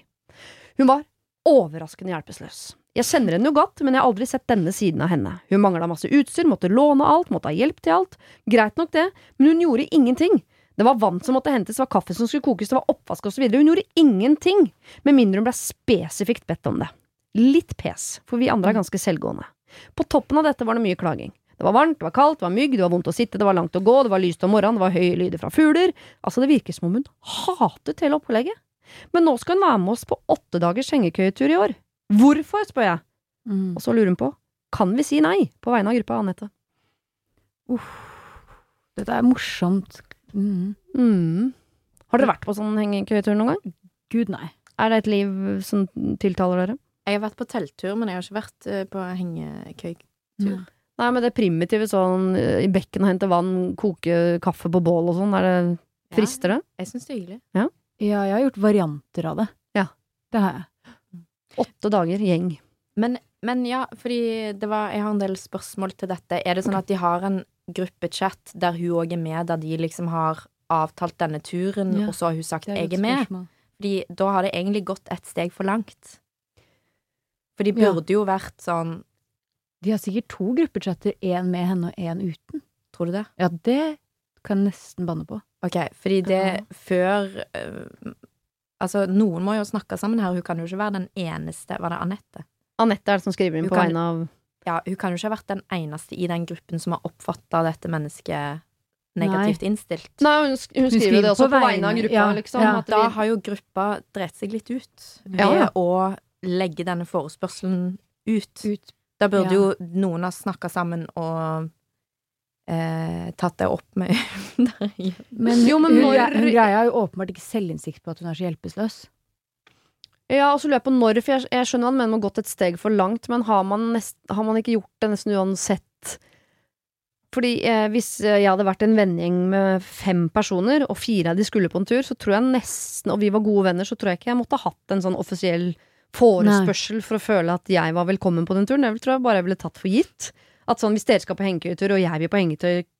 Hun var overraskende hjelpeløs. Jeg kjenner henne jo godt, men jeg har aldri sett denne siden av henne. Hun mangla masse utstyr, måtte låne alt, måtte ha hjelp til alt. Greit nok det, men hun gjorde ingenting. Det var vann som måtte hentes, det var kaffe som skulle kokes, det var oppvask osv. Hun gjorde ingenting, med mindre hun ble spesifikt bedt om det. Litt pes, for vi andre er ganske selvgående. På toppen av dette var det mye klaging. Det var varmt, det var kaldt, det var mygg, det var vondt å sitte, det var langt å gå, det var lyst om morgenen, det var høye lyder fra fugler. Altså, det virker som om hun hatet hele opplegget. Men nå skal hun være med oss på åtte dagers hengekøyetur i år. Hvorfor, spør jeg. Mm. Og så lurer hun på, kan vi si nei, på vegne av gruppa Anette? Dette er morsomt. Mm. Mm. Har dere vært på sånn hengekøyetur noen gang? Gud, nei. Er det et liv som tiltaler dere? Jeg har vært på telttur, men jeg har ikke vært eh, på hengekøytur. Nei. Nei, men det primitive sånn eh, i bekken og hente vann, koke kaffe på bål og sånn, er det frister det? Jeg syns det er hyggelig. Ja, jeg har gjort varianter av det. Ja. Det har jeg. Åtte dager, gjeng. Men, men ja, fordi det var Jeg har en del spørsmål til dette. Er det sånn at de har en gruppechat der hun òg er med, der de liksom har avtalt denne turen, Ja, og så har hun sagt 'jeg er med'? spørsmål. Fordi da har det egentlig gått et steg for langt. For de Ja. burde jo vært sånn De har sikkert to gruppechatter, én med henne og én uten. Tror du det? Ja, det kan jeg nesten banne på. Ok, fordi det Ja. før øh, Altså, noen må jo snakke sammen her. Hun kan jo ikke være den eneste Var det Anette? Anette er det som skriver inn på kan- vegne av Ja, hun kan jo ikke ha vært den eneste i den gruppen som har oppfatta dette mennesket negativt innstilt. Nei, hun, sk- hun skriver skriver det også på på vegne av gruppa, ja, liksom. ja. At Da vi, har jo gruppa drept seg litt ut ved Ja, ja. å legge denne forespørselen ut. Ut. Da burde Ja. jo noen ha snakka sammen og eh, tatt det opp med. Men, Jo, men når- hun greier har jo åpenbart ikke selvinnsikt på at hun er så hjelpeløs. Ja, og så lurer jeg på når, for jeg, jeg skjønner hva du mener med gått et steg for langt, men har man, nest, har man ikke gjort det nesten uansett? Fordi eh, hvis jeg hadde vært en vennegjeng med fem personer, og fire av de skulle på en tur, så tror jeg nesten, og vi var gode venner, så tror jeg ikke jeg måtte ha hatt en sånn offisiell forespørsel for å føle at jeg var velkommen på den turen. Det tror jeg bare jeg ville tatt for gitt. At sånn, hvis dere skal på hengekøyetur, og jeg vil på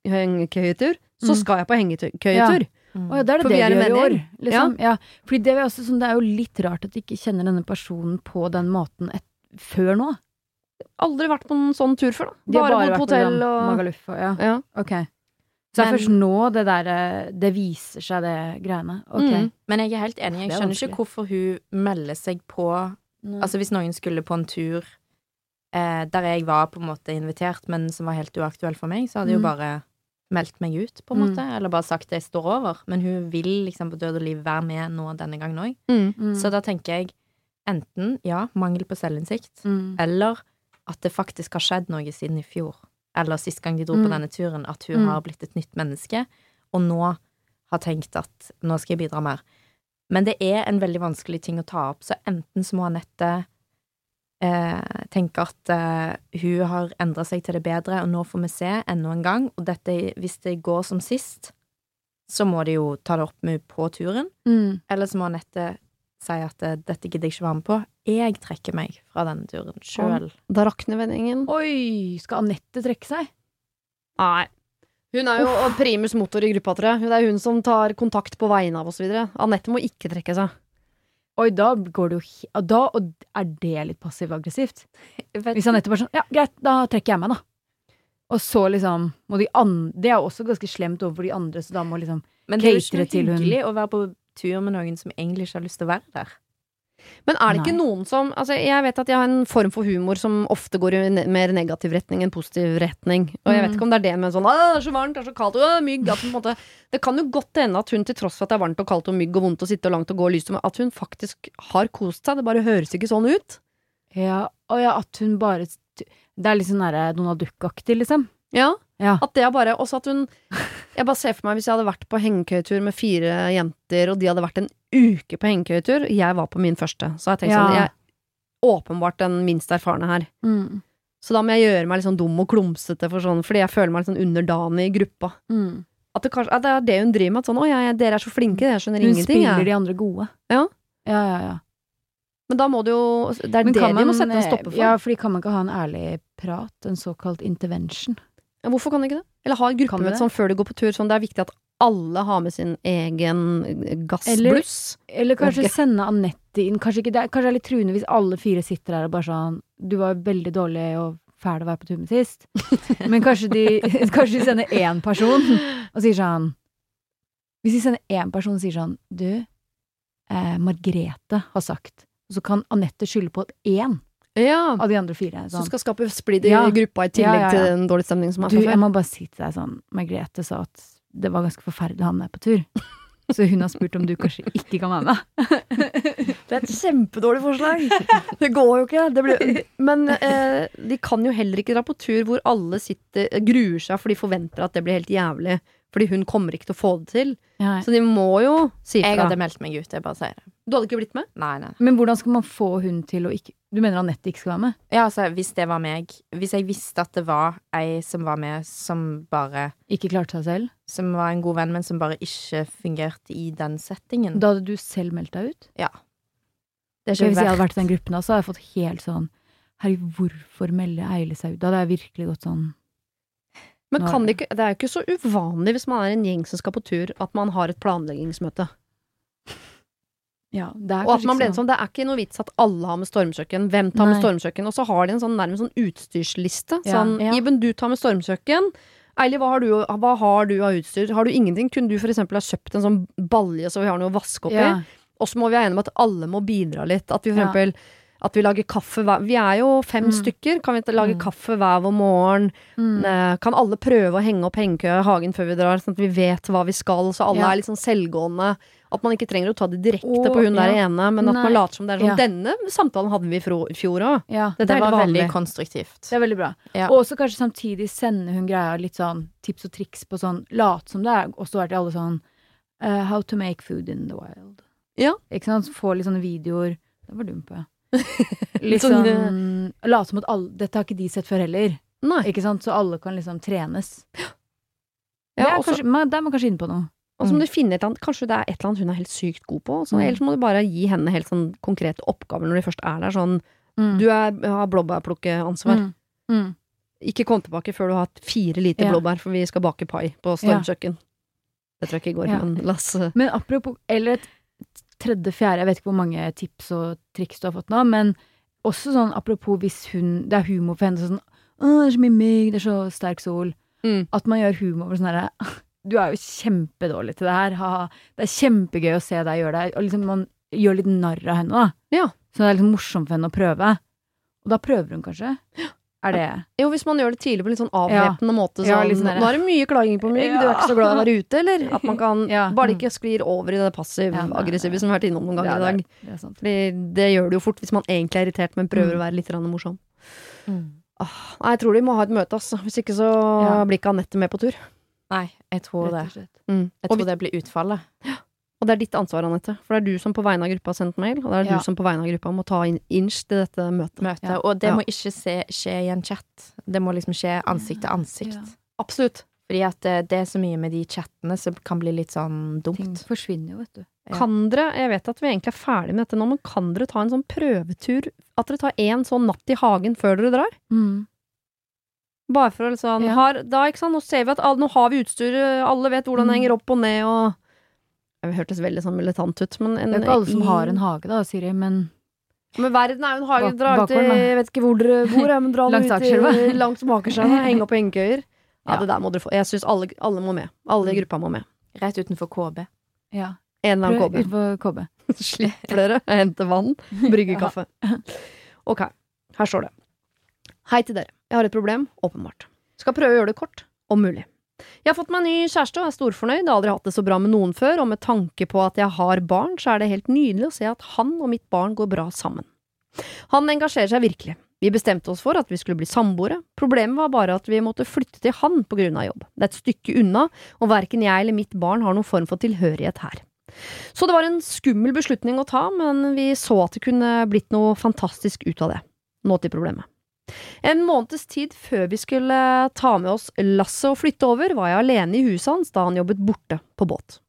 hengekøyetur, så Mm. skal jeg på hengekøyetur. Mm. Ja, det er det For det vi er de gjør i år. Liksom. Ja. Fordi det er, også, sånn, det er jo litt rart at de ikke kjenner denne personen på den måten et, før nå. Aldri vært på en sånn tur før, da. Bare, bare bodd på hotell og Magaluf og ja. ja. Ok. Så det er først nå det der eh, Det viser seg, det greiene. Ok. Mm. Men jeg er helt enig. Jeg er skjønner ikke hvorfor hun melder seg på Nei. Altså hvis noen skulle på en tur eh, der jeg var på en måte invitert, men som var helt uaktuell for meg, så hadde mm. jo Mm. bare meldt meg ut, på en Mm. måte. Eller bare sagt det jeg står over. Men hun vil liksom på død og liv være med nå denne gangen òg. Mm. Mm. Så da tenker jeg enten ja, mangel på selvinnsikt, mm. eller at det faktisk har skjedd noe siden i fjor. Eller sist gang de dro på Mm. denne turen, at hun Mm. har blitt et nytt menneske, og nå har tenkt at nå skal jeg bidra mer. Men det er en veldig vanskelig ting å ta opp, så enten så må Anette eh, tenker at eh, hun har endra seg til det bedre, og nå får vi se enda en gang, og dette, hvis det går som sist, så må de jo ta det opp med henne på turen, Mm. eller så må Anette si at eh, dette gidder jeg ikke være med på. Jeg trekker meg fra denne turen sjøl. Da rakner vendingen. Oi, skal Anette trekke seg? Nei. Hun er jo primus motor i gruppa, tror jeg. Det er hun som tar kontakt på vegne av oss videre. Anette må ikke trekke seg. Oi, da går det jo Da og er det litt passiv-aggressivt. Hvis Hvis nettopp er sånn Ja, greit, da trekker jeg meg, da. Og så liksom må de andre Det er jo også ganske slemt overfor de andre, så da må liksom Men det er jo ikke noe hyggelig å være på tur med noen som egentlig ikke har lyst til å være der. Men er det ikke Nei. noen som altså Jeg vet at jeg har en form for humor som ofte går i ne mer negativ retning enn positiv retning. Og jeg vet Mm. ikke om det er det med sånn Å, det er så varmt, det er så kaldt, å, mygg at måte, Det kan jo godt hende at hun til tross for at det er varmt og kaldt og mygg og vondt å sitte og langt og gå og lyst, at hun faktisk har kost seg. Det bare høres ikke sånn ut. Ja, og ja, at hun bare Det er litt sånn derre Donald Duck-aktig, liksom. Ja, Ja. At det er bare Også at hun Jeg bare ser for meg hvis jeg hadde vært på hengekøytur med fire jenter, og de hadde vært en uke på hengekøyetur, jeg var på min første, så jeg tenkte Ja. sånn Jeg er åpenbart den minst erfarne her. Mm. Så da må jeg gjøre meg litt sånn dum og klumsete for sånn, fordi jeg føler meg litt sånn underdanig i gruppa. Mm. At det, kanskje, at det er det hun driver med. At sånn 'Å, ja, dere er så flinke, jeg skjønner Hun ingenting', spiller jeg. de andre gode. Ja. Ja, ja, ja. Men da må du jo Det er det man, de må sette en stopper for. Ja, fordi kan man ikke ha en ærlig prat? En såkalt intervention? Ja, Hvorfor kan de ikke det? Eller ha et gruppemøte sånn før du går på tur. Sånn, det er viktig at alle har med sin egen gassbluss. Eller kanskje okay. sende Anette inn. Kanskje, ikke, det kanskje det er litt truende hvis alle fire sitter der og bare sånn Du var veldig dårlig og fæl å være på tur med sist. Men kanskje de, kanskje de sender én person og sier sånn Hvis de sender én person og sier sånn Du, eh, Margrete har sagt Og så kan Anette skylde på én Ja. av de andre fire. Som Sånn. skal skape splid i Ja. gruppa i tillegg Ja, til den dårlige stemningen som er Du, fra jeg må bare si til deg sånn Margrethe sa at det var ganske forferdelig å ha med deg på tur. Så hun har spurt om du kanskje ikke kan være med. Det er et kjempedårlig forslag. Det går jo ikke. Blir, men eh, de kan jo heller ikke dra på tur hvor alle sitter, gruer seg for de forventer at det blir helt jævlig. Fordi hun kommer ikke til å få det til. Ja. Så de må jo si Jeg fra. hadde meldt meg ut, jeg bare sier det. Du hadde ikke blitt med? Nei, nei. Men hvordan skal man få hun til å ikke Du mener Anette ikke skal være med? Ja, altså, hvis det var meg Hvis jeg visste at det var ei som var med, som bare Ikke klarte seg selv? Som var en god venn, men som bare ikke fungerte i den settingen. Da hadde du selv meldt deg ut? det er ikke hvis jeg hadde vært i den gruppen så hadde jeg fått helt sånn Herregud, hvorfor melder Eile seg ut? Da hadde jeg virkelig gått sånn Men kan det- ikke, det er jo ikke så uvanlig hvis man er en gjeng som skal på tur, at man har et planleggingsmøte. Ja, Og at man blir en sånn, Det er ikke noe vits at alle har med stormkjøkken. Hvem tar med Nei. stormkjøkken? Og så har de en sånn nærmest sånn utstyrsliste. Ja, Sånn ja. Iben, du tar med stormkjøkken. Eili, hva har, du, hva har du av utstyr? Har du ingenting? Kunne du eksempel ha kjøpt en sånn balje så vi har noe å vaske opp Ja. Og så må vi være enige om at alle må bidra litt. At vi eksempel at vi lager kaffe hver Vi er jo fem Mm. stykker. Kan vi ikke lage Mm. kaffe hver vår morgen? Mm. Eh, Kan alle prøve å henge opp hengekøya i hagen før vi drar, sånn at vi vet hva vi skal, så alle Ja. er litt sånn selvgående? At man ikke trenger å ta det direkte Å, på hun der ja. ene, men at man later som det er sånn Ja. Denne samtalen hadde vi i fjor òg. ja. Det helt var veldig konstruktivt. Det er veldig bra. Ja. Og også kanskje samtidig sende hun greia litt sånn tips og triks på sånn Late som det er, og så er det alle sånn uh, How to make food in the wild. Ja. Ikke sant? Få litt sånne videoer Det var dumt, på, ja. Sånn Late som at alle Dette har ikke de sett før heller. Nei. Ikke sant? Så alle kan liksom trenes. Ja, det også- kanskje, man, der må man kanskje inne på noe. Og så må du finne et eller annet Kanskje det er et eller annet hun er helt sykt god på. Så, Mm. Ellers må du bare gi henne helt sånn konkrete oppgaver når de først er der. Sånn Mm. Du er, har blåbærplukkeansvar. Mm. Mm. Ikke kom tilbake før du har hatt fire liter Ja. blåbær, for vi skal bake pai på stormkjøkken. Det tror jeg ikke går, Ja. men la oss Eller et tredje, fjerde Jeg vet ikke hvor mange tips og triks du har fått nå, men også sånn apropos hvis hun Det er humor for henne sånn Å, det er så mye mygg, det er så sterk sol. Mm. At man gjør humor for sånn herre Du er jo kjempedårlig til det her. Ha, det er kjempegøy å se deg gjøre det. Og liksom man gjør litt narr av henne, da. Ja. Så det er liksom morsomt for henne å prøve. Og da prøver hun kanskje. Er det Jo, hvis man gjør det tidlig på litt sånn avvæpnende måte. Sånn, Ja, sånn Nå er det mye klaging på mygg, du er ikke så glad i å være ute, eller? At man kan Ja. Bare det ikke sklir over i det passiv-aggressive som vi har vært innom noen ganger Ja, i det dag. det. Fordi det gjør det jo fort hvis man egentlig er irritert, men prøver Mm. å være litt morsom. Mm. Nei, jeg tror de må ha et møte, altså. Hvis ikke så Ja. blir ikke Anette med på tur. Nei, jeg tror det. Og. Mm. Jeg tror vi- det blir utfallet. Og det er ditt ansvar, Anette. For det er du som på vegne av gruppa har sendt mail, og det er Ja. du som på vegne av gruppa må ta inn inch til dette møtet. Møte. Ja. Og det Ja. må ikke se, skje i en chat. Det må liksom skje ansikt til ansikt. Ja. Absolutt. Fordi at det, det er så mye med de chattene som kan bli litt sånn dumt. Ting forsvinner jo, vet du. Ja. Kan dere, jeg vet at vi egentlig er ferdig med dette nå, men kan dere ta en sånn prøvetur? At dere tar én sånn natt i hagen før dere drar? Mm. Bare for å liksom Ja. har, Da, ikke sant, nå ser vi at alle, nå har vi utstyret, alle vet hvordan det Mm. henger opp og ned og Det hørtes veldig sånn militant ut, men en, Det er ikke alle som i- har en hage, da, Siri, men Men verden er jo en hage. Dra ut i. Jeg vet ikke hvor dere bor, ja, men dra Langs Akerselva. langs Akerselva. Henge opp hengekøyer. Ja, Ja. det der må dere få. Jeg syns alle, alle må med. Alle i Mm. gruppa må med. Rett utenfor KB. Ja. En eller annen Prøv KB. KB. Slipper dere å hente vann, brygge kaffe. Ok, her står det. Hei til dere. Jeg har et problem, åpenbart. Skal prøve å gjøre det kort, om mulig. Jeg har fått meg ny kjæreste og er storfornøyd, har aldri hatt det så bra med noen før, og med tanke på at jeg har barn, så er det helt nydelig å se at han og mitt barn går bra sammen. Han engasjerer seg virkelig. Vi bestemte oss for at vi skulle bli samboere, problemet var bare at vi måtte flytte til han på grunn av jobb. Det er et stykke unna, og verken jeg eller mitt barn har noen form for tilhørighet her. Så det var en skummel beslutning å ta, men vi så at det kunne blitt noe fantastisk ut av det. Nå til problemet. En måneds tid før vi skulle ta med oss lasset og flytte over, var jeg alene i huset hans da han jobbet borte på båt.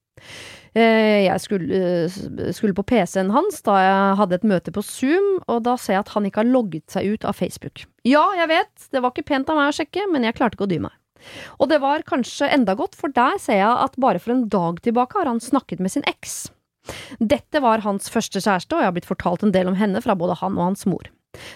Eh, Jeg skulle, eh, skulle på PC-en hans da jeg hadde et møte på Zoom, og da ser jeg at han ikke har logget seg ut av Facebook. Ja, jeg vet, det var ikke pent av meg å sjekke, men jeg klarte ikke å dy meg. Og det var kanskje enda godt, for der ser jeg at bare for en dag tilbake har han snakket med sin eks. Dette var hans første kjæreste, og jeg har blitt fortalt en del om henne fra både han og hans mor.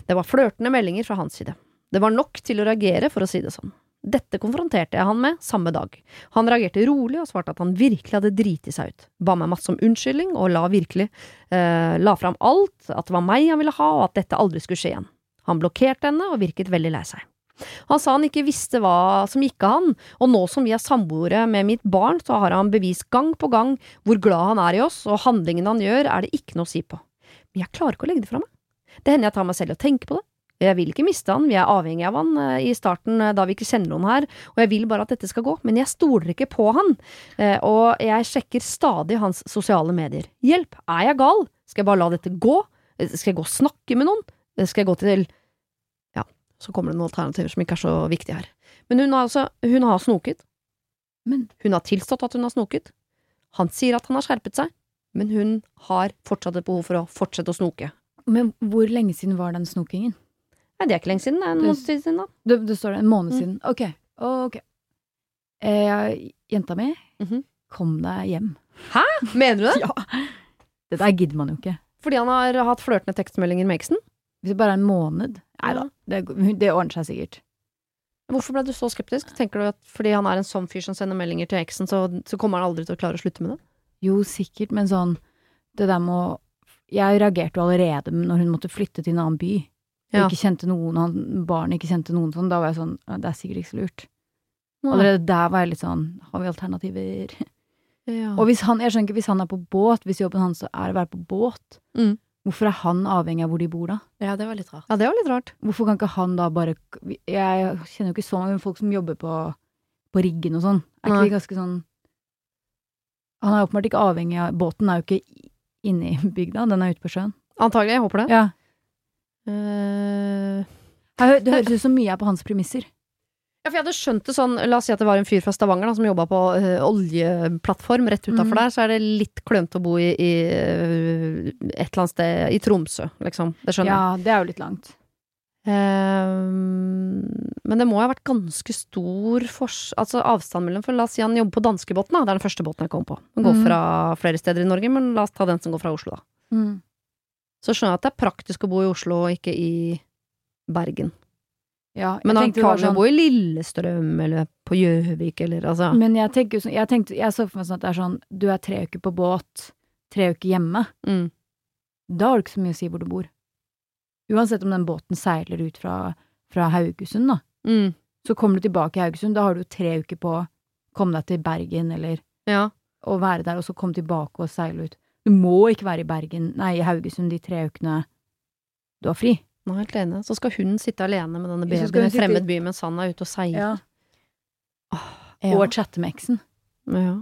Det var flørtende meldinger fra hans side. Det var nok til å reagere, for å si det sånn. Dette konfronterte jeg han med samme dag. Han reagerte rolig og svarte at han virkelig hadde driti seg ut. Ba meg masse om unnskyldning og la virkelig eh, la fram alt, at det var meg han ville ha, og at dette aldri skulle skje igjen. Han blokkerte henne og virket veldig lei seg. Han sa han ikke visste hva som gikk av han, og nå som vi er samboere med mitt barn, så har han bevist gang på gang hvor glad han er i oss, og handlingene han gjør, er det ikke noe å si på. Men jeg klarer ikke å legge det fra meg. Det hender jeg tar meg selv og tenker på det. Jeg vil ikke miste han, vi er avhengig av han eh, i starten eh, da vi ikke kjenner noen her, og jeg vil bare at dette skal gå, men jeg stoler ikke på han, eh, og jeg sjekker stadig hans sosiale medier. Hjelp, er jeg gal? Skal jeg bare la dette gå? Skal jeg gå og snakke med noen? Skal jeg gå til Ja, så kommer det noen alternativer som ikke er så viktige her. Men hun har altså, hun har snoket. Men Hun har tilstått at hun har snoket. Han sier at han har skjerpet seg, men hun har fortsatt et behov for å fortsette å snoke. Men hvor lenge siden var den snokingen? Nei, det er ikke lenge siden, det er en måned siden, da. Det, det står det en måned Mm. siden. Ok, ok. Eh, jenta mi, Mhm. kom deg hjem. Hæ? Mener du det? Ja. Det der gidder man jo ikke. Fordi han har hatt flørtende tekstmeldinger med eksen? Hvis det bare er en måned. Nei da, det, det ordner seg sikkert. Hvorfor ble du så skeptisk? Tenker du at fordi han er en sånn fyr som sender meldinger til eksen, så, så kommer han aldri til å klare å slutte med det? Jo, sikkert, men sånn Det der med å Jeg reagerte jo allerede når hun måtte flytte til en annen by. Og Ja. ikke kjente noen, han, barnet ikke kjente noen sånn. Da var jeg sånn Det er sikkert ikke så lurt. Nei. Allerede der var jeg litt sånn Har vi alternativer? Ja. Og hvis han, jeg skjønner ikke, hvis han er på båt, hvis jobben hans er å være på båt, Mm. hvorfor er han avhengig av hvor de bor da? Ja, det var litt rart. ja, det var litt rart. Hvorfor kan ikke han da bare Jeg kjenner jo ikke så mange folk som jobber på, på riggen og sånn. Er ikke Nei. de ganske sånn Han er åpenbart ikke avhengig av Båten er jo ikke inne i bygda, den er ute på sjøen. Antagelig, jeg håper det. Ja. Uh, Det høres ut som mye er på hans premisser. ja, for jeg hadde skjønt det sånn, la oss si at det var en fyr fra Stavanger da, som jobba på eh, oljeplattform rett utafor mm. der, så er det litt klønete å bo i, i eh, et eller annet sted i Tromsø, liksom. Det skjønner jeg. Ja, det er jo litt langt. Ehm, men det må ha vært ganske stor altså avstand mellom For la oss si han jobber på danskebåten, da. Det er den første båten jeg kom på. Den går Mhm. fra flere steder i Norge, men la oss ta den som går fra Oslo, da. Mm. Så skjønner jeg at det er praktisk å bo i Oslo og ikke i Bergen. Ja, Men han kan jo sånn- bo i Lillestrøm eller på Gjøvik eller altså Men jeg tenker jo sånn jeg så for meg sånn at det er sånn Du er tre uker på båt, tre uker hjemme. mm. Da har du ikke så mye å si hvor du bor. Uansett om den båten seiler ut fra, fra Haugesund, da. Mm. Så kommer du tilbake i Haugesund, da har du jo tre uker på å komme deg til Bergen, eller Ja. å være der, og så komme tilbake og seile ut. Du må ikke være i Bergen, nei, i Haugesund de tre ukene du har fri. Nå er helt enig. Så skal hun sitte alene med denne babyen i en fremmed by mens han er ute og seiler. Ja. Og chatte med eksen. Ja.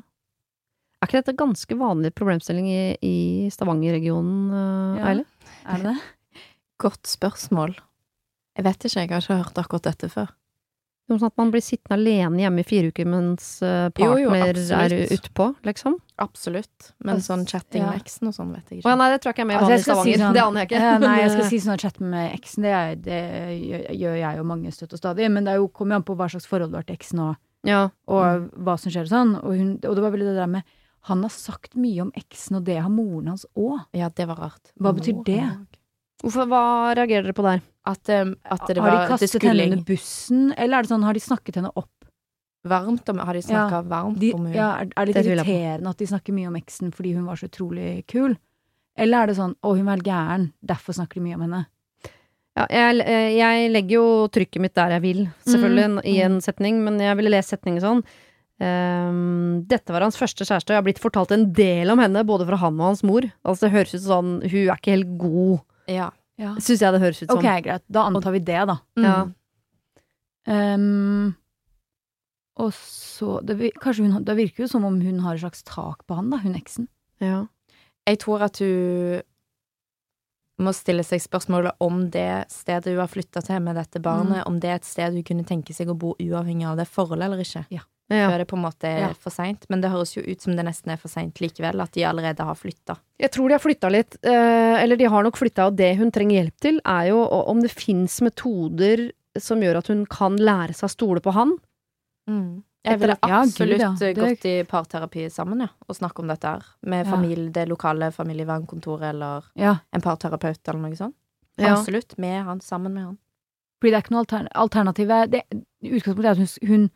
Er ikke dette ganske vanlig problemstilling i, i Stavanger-regionen, Ja. Eile? Er det det? Godt spørsmål. Jeg vet ikke, jeg har ikke hørt akkurat dette før. Noe sånn at man blir sittende alene hjemme i fire uker mens partner Jo, jo, partner er utpå, liksom? Absolutt. Men sånn chatting ja. med eksen og sånn vet jeg Å ja, ikke. nei, det tror jeg ikke er med Altså, vanlig i jeg si Stavanger. sånn- det aner jeg ikke. Ja, nei, jeg skal si sånn at chatte med eksen, det, er, det gjør, jeg jo mange støtt og stadig. Men det er jo, kommer jo an på hva slags forhold du har til eksen, og, ja. og hva som skjer og sånn. Og, hun, og det var veldig det der med Han har sagt mye om eksen, og det har moren hans òg. Ja, det var rart. Hva betyr Mor det? Hvorfor, hva reagerer dere på der? At, um, at det har de kastet henne under bussen, eller er det sånn, har de snakket henne opp? varmt om Har de snakka varmt De, om henne? ja, er, er det litt irriterende at de snakker mye om eksen fordi hun var så utrolig kul? Eller er det sånn 'å, hun var gæren, derfor snakker de mye om henne'? Ja, jeg, eh, jeg legger jo trykket mitt der jeg vil, selvfølgelig, Mm. i en setning, men jeg ville lest setningen sånn. Um, dette var hans første kjæreste, og jeg har blitt fortalt en del om henne, både fra han og hans mor. Altså, det høres ut som sånn Hun er ikke helt god, Ja. Ja. syns jeg det høres ut som. Ok, greit. Da antar vi det, da. Mm. Ja. Ehm, og så det, Kanskje hun Det virker jo som om hun har et slags tak på han, da, hun eksen. Ja. Jeg tror at hun må stille seg spørsmålet om det stedet hun har flytta til med dette barnet, om det er et sted hun kunne tenke seg å bo uavhengig av det forholdet eller ikke. Ja. Før det på en måte er Ja. for seint. Men det høres jo ut som det nesten er for seint likevel, at de allerede har flytta. Jeg tror de har flytta litt, eh, eller de har nok flytta, og det hun trenger hjelp til, er jo om det fins metoder som gjør at hun kan lære seg å stole på han. Jeg ville Ja, Gud, absolutt ja. eh, gått i parterapi sammen, ja, og snakke om dette her. Med familie, det lokale familievernkontoret eller Ja, en parterapeut eller noe sånt. Ja. Absolutt. Med han, sammen med han. fordi det er ikke noe altern alternativ. er- Det, utgangspunktet er at hun, hun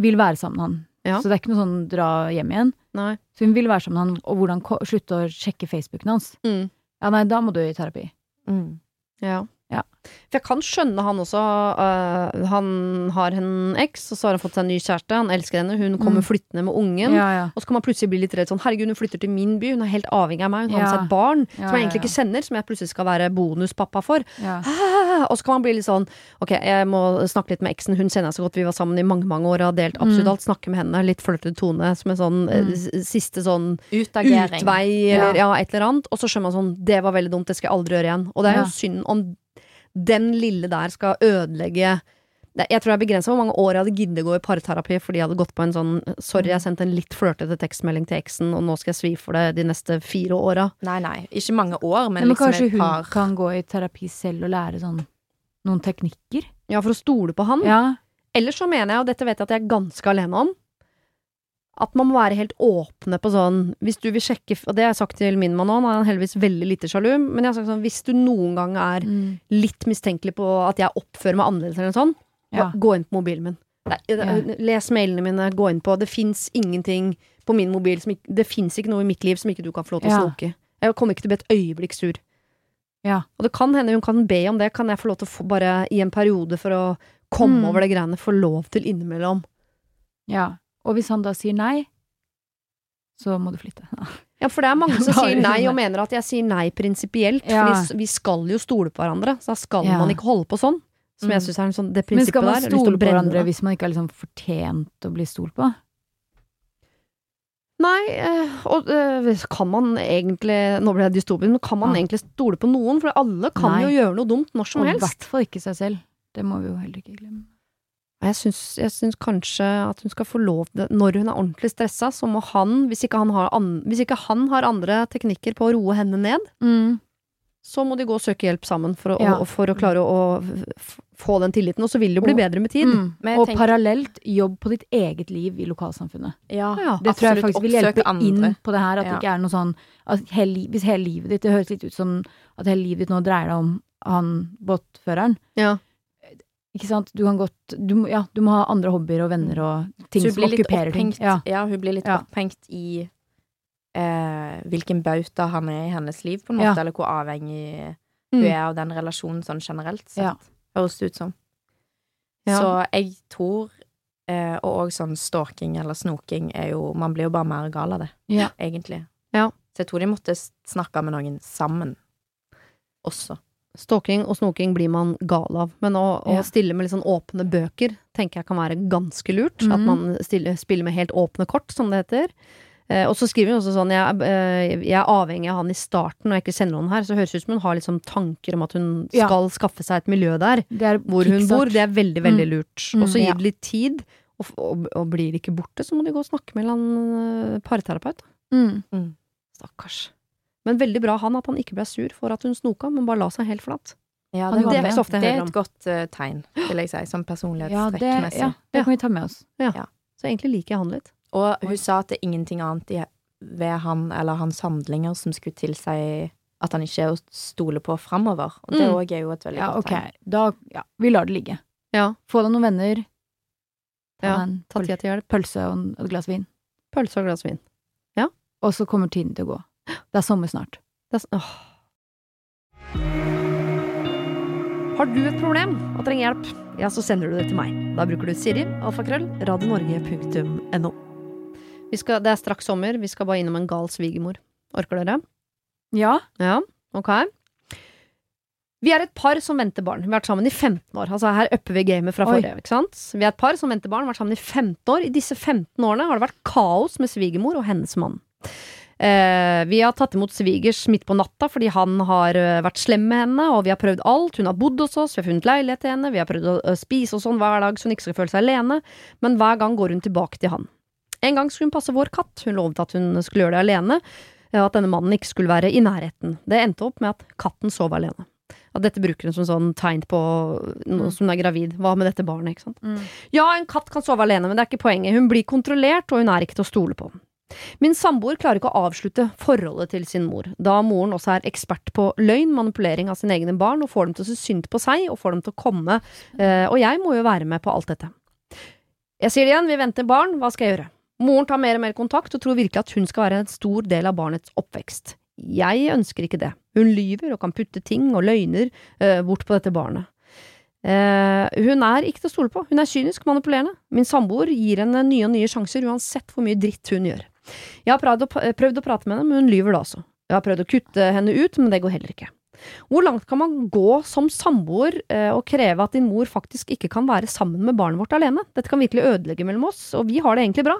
vil være sammen med han. Ja. Så det er ikke noe sånn dra hjem igjen. Nei. Så hun vil være sammen med han, og hvordan slutte å sjekke Facebooken hans. Mm. Ja, nei, da må du i terapi. Mm. Ja. Ja. For jeg kan skjønne han også. Uh, han har en eks, og så har han fått seg en ny kjæreste. Han elsker henne. Hun kommer Mm. flyttende med ungen. Ja, ja. Og så kan man plutselig bli litt redd sånn Herregud, hun flytter til min by. Hun er helt avhengig av meg. Hun har med seg et barn som jeg egentlig ikke kjenner, som jeg plutselig skal være bonuspappa for. Ah, Og så kan man bli litt sånn Ok, jeg må snakke litt med eksen. Hun kjenner jeg så godt. Vi var sammen i mange mange år og har delt absolutt Mm. alt. Snakke med henne. Litt flørtete tone som en sånn eh, Mm. siste sånn Utagering. utvei, eller ja. et eller annet. Og så skjønner man sånn Det var veldig dumt, det skal jeg aldri gjøre igjen. Og det er jo synd om den lille der skal ødelegge jeg tror det er begrensa hvor mange år jeg hadde giddet å gå i parterapi fordi jeg hadde gått på en sånn Sorry, jeg sendte en litt flørtete tekstmelding til eksen, og nå skal jeg svi for det de neste fire åra. Nei, nei. Ikke mange år, men, Men, liksom kanskje et hun kan gå i terapi selv og lære sånn noen teknikker? Ja, for å stole på han. Ja. Ellers så mener jeg, og dette vet jeg at jeg er ganske alene om, at man må være helt åpne på sånn Hvis du vil sjekke Og det har jeg sagt til min mann òg, han er heldigvis veldig lite sjalu, men jeg har sagt sånn hvis du noen gang er Mm. litt mistenkelig på at jeg oppfører meg annerledes eller noe sånt, Ja. gå inn på mobilen min. Nei, ja. Les mailene mine, gå inn på Det fins ingenting på min mobil som Det fins ikke noe i mitt liv som ikke du kan få lov til å snoke i. Jeg kommer ikke til å bli et øyeblikk sur. Ja. Og det kan hende hun kan be om det. Kan jeg få lov til å få bare i en periode for å komme Mm. over det greiene, få lov til innimellom? ja. Og hvis han da sier nei, så må du flytte. Ja, for det er mange som sier nei og mener at jeg sier nei prinsipielt. Ja. Fordi vi skal jo stole på hverandre, så da skal Ja. man ikke holde på sånn. Som jeg Mm. syns er en sånn, det prinsippet der. Men skal man stole på hverandre hvis man ikke har liksom fortjent å bli stolt på? Nei, eh, og eh, kan man egentlig Nå ble jeg dystopisk, men kan man Ja. egentlig stole på noen? For alle kan Nei. jo gjøre noe dumt når som Og i hvert fall ikke seg selv. Det må vi jo heller ikke glemme. Jeg syns, jeg syns kanskje at hun skal få lov til Når hun er ordentlig stressa, så må han, hvis ikke han har, an, hvis ikke han har andre teknikker på å roe henne ned, så må de gå og søke hjelp sammen for å, Ja. og, for å klare å, få den tilliten. Og så vil det jo bli Og- bedre med tid. Mm. Men Og tenker- parallelt, jobb på ditt eget liv i lokalsamfunnet. Ja, Ja, Det tror jeg faktisk vil hjelpe andre. inn på det her. At Ja. det ikke er noe sånn at hele, Hvis hele livet ditt Det høres litt ut som at hele livet ditt nå dreier deg om han båtføreren. Ja. Ikke sant? Du kan godt du, Ja, du må ha andre hobbyer og venner og ting som okkuperer ting. Ja. ja. hun blir litt Ja. opphengt i eh, hvilken bauta han er i hennes liv, på en måte, eller hvor avhengig Mm. hun er av den relasjonen sånn generelt sett. Høres det ut som. Ja. Så jeg tror eh, Og òg sånn stalking eller snoking er jo Man blir jo bare mer gal av det, Ja. egentlig. Ja. Så jeg tror de måtte snakke med noen sammen også. Stalking og snoking blir man gal av, men å, å Ja. stille med litt sånn åpne bøker tenker jeg kan være ganske lurt. At Mhm. man stiller, spiller med helt åpne kort, som det heter. Eh, og så skriver hun også sånn jeg, eh, jeg er avhengig av han i starten når jeg ikke sender noen her, så høres det ut som hun har liksom tanker om at hun Ja. skal skaffe seg et miljø der er hvor hun bor. Det er veldig, veldig Mm. lurt. Mm, og så gir det litt tid, og, og, og blir det ikke borte, så må de gå og snakke med en eh, parterapeut. Mm. Stakkars. Men veldig bra han at han ikke ble sur for at hun snoka, men bare la seg helt flat. Ja, det det, er ikke så ofte det er et godt uh, tegn, vil jeg si, som Ja, det, ja, det kan vi ta med oss. Så egentlig liker jeg han litt. Og Oi. hun sa at det er ingenting annet i, ved han eller hans handlinger som skulle tilsi at han ikke er å stole på framover. Og det Mm. er jo et veldig Ja, godt okay. tegn. Da, ja, vi lar det ligge. Ja. Få deg noen venner. Ja, en Ta tida til hjelp. pølse og et glass vin. Pølse og glass vin. Og så kommer tiden til å gå. Det er sommer snart. Det er, s- åh. Har du et problem og trenger hjelp, ja, så sender du det til meg. Da bruker du Siri, alfakrøll, radionorge.no. Skal, det er straks sommer, vi skal bare innom en gal svigermor. Orker dere? Ja. Ja, ok. Vi er et par som venter barn. Vi har vært sammen i 15 år. Altså Her upper vi gamet fra Oi. forrige. ikke sant? Vi er et par som venter barn, vært sammen i 15 år. I disse 15 årene har det vært kaos med svigermor og hennes mann. Eh, vi har tatt imot svigers midt på natta fordi han har eh, vært slem med henne, og vi har prøvd alt. Hun har bodd hos oss, vi har funnet leilighet til henne, vi har prøvd å spise og sånn hver dag så hun ikke skal føle seg alene, men hver gang går hun tilbake til han. En gang skulle hun passe vår katt, hun lovet at hun skulle gjøre det alene, og at denne mannen ikke skulle være i nærheten. Det endte opp med at katten sov alene. At dette bruker hun som sånn tegn på noe som hun er gravid. Hva med dette barnet, ikke sant. Ja, en katt kan sove alene, men det er ikke poenget. Hun blir kontrollert, og hun er ikke til å stole på. Min samboer klarer ikke å avslutte forholdet til sin mor, da moren også er ekspert på løgn, manipulering av sine egne barn, og får dem til å se synd på seg, og får dem til å komme, eh, og jeg må jo være med på alt dette. Jeg sier det igjen, vi venter barn, hva skal jeg gjøre? Moren tar mer og mer kontakt, og tror virkelig at hun skal være en stor del av barnets oppvekst. Jeg ønsker ikke det. Hun lyver og kan putte ting og løgner eh, bort på dette barnet. Uh, hun er ikke til å stole på. Hun er kynisk, manipulerende. Min samboer gir henne nye og nye sjanser uansett hvor mye dritt hun gjør. Jeg har prøvd å, prøvd å prate med henne, men hun lyver da også. Jeg har prøvd å kutte henne ut, men det går heller ikke. Hvor langt kan man gå som samboer eh, og kreve at din mor faktisk ikke kan være sammen med barnet vårt alene? Dette kan virkelig ødelegge mellom oss, og vi har det egentlig bra.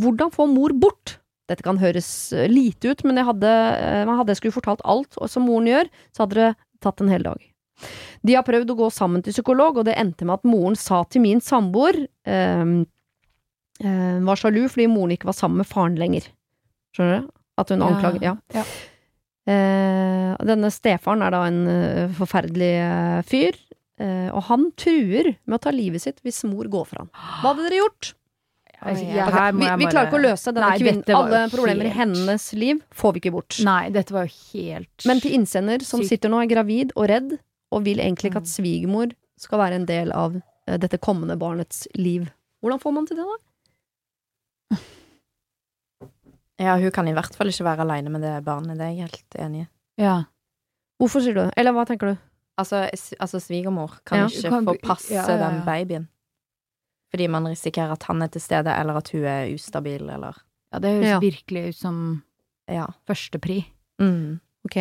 Hvordan få mor bort? Dette kan høres eh, lite ut, men jeg hadde, eh, hadde jeg skulle fortalt alt som moren gjør, så hadde det tatt en hel dag. De har prøvd å gå sammen til psykolog, og det endte med at moren sa til min samboer eh, var sjalu fordi moren ikke var sammen med faren lenger. Skjønner du? At hun anklager Ja. ja. Eh, denne stefaren er da en uh, forferdelig uh, fyr, eh, og han truer med å ta livet sitt hvis mor går for han. Hva hadde dere gjort? Ja, ja, jeg- Ok, her må vi, vi klarer ikke å løse denne kvinnen. Alle problemer i hennes liv får vi ikke bort. Nei, dette var jo helt Men til innsender som syk. sitter nå, er gravid og redd, og vil egentlig ikke at Mm. svigermor skal være en del av eh, dette kommende barnets liv. Hvordan får man til det, da? Ja, hun kan i hvert fall ikke være aleine med det barnet, det er jeg helt enig i. Ja. Hvorfor sier du det? Eller hva tenker du? Altså, s- altså svigermor kan Ja. ikke Kan få passe ja, ja, ja. den babyen. Fordi man risikerer at han er til stede, eller at hun er ustabil, eller ja, det høres Ja. virkelig ut som Ja. førstepri. Mm. Ok.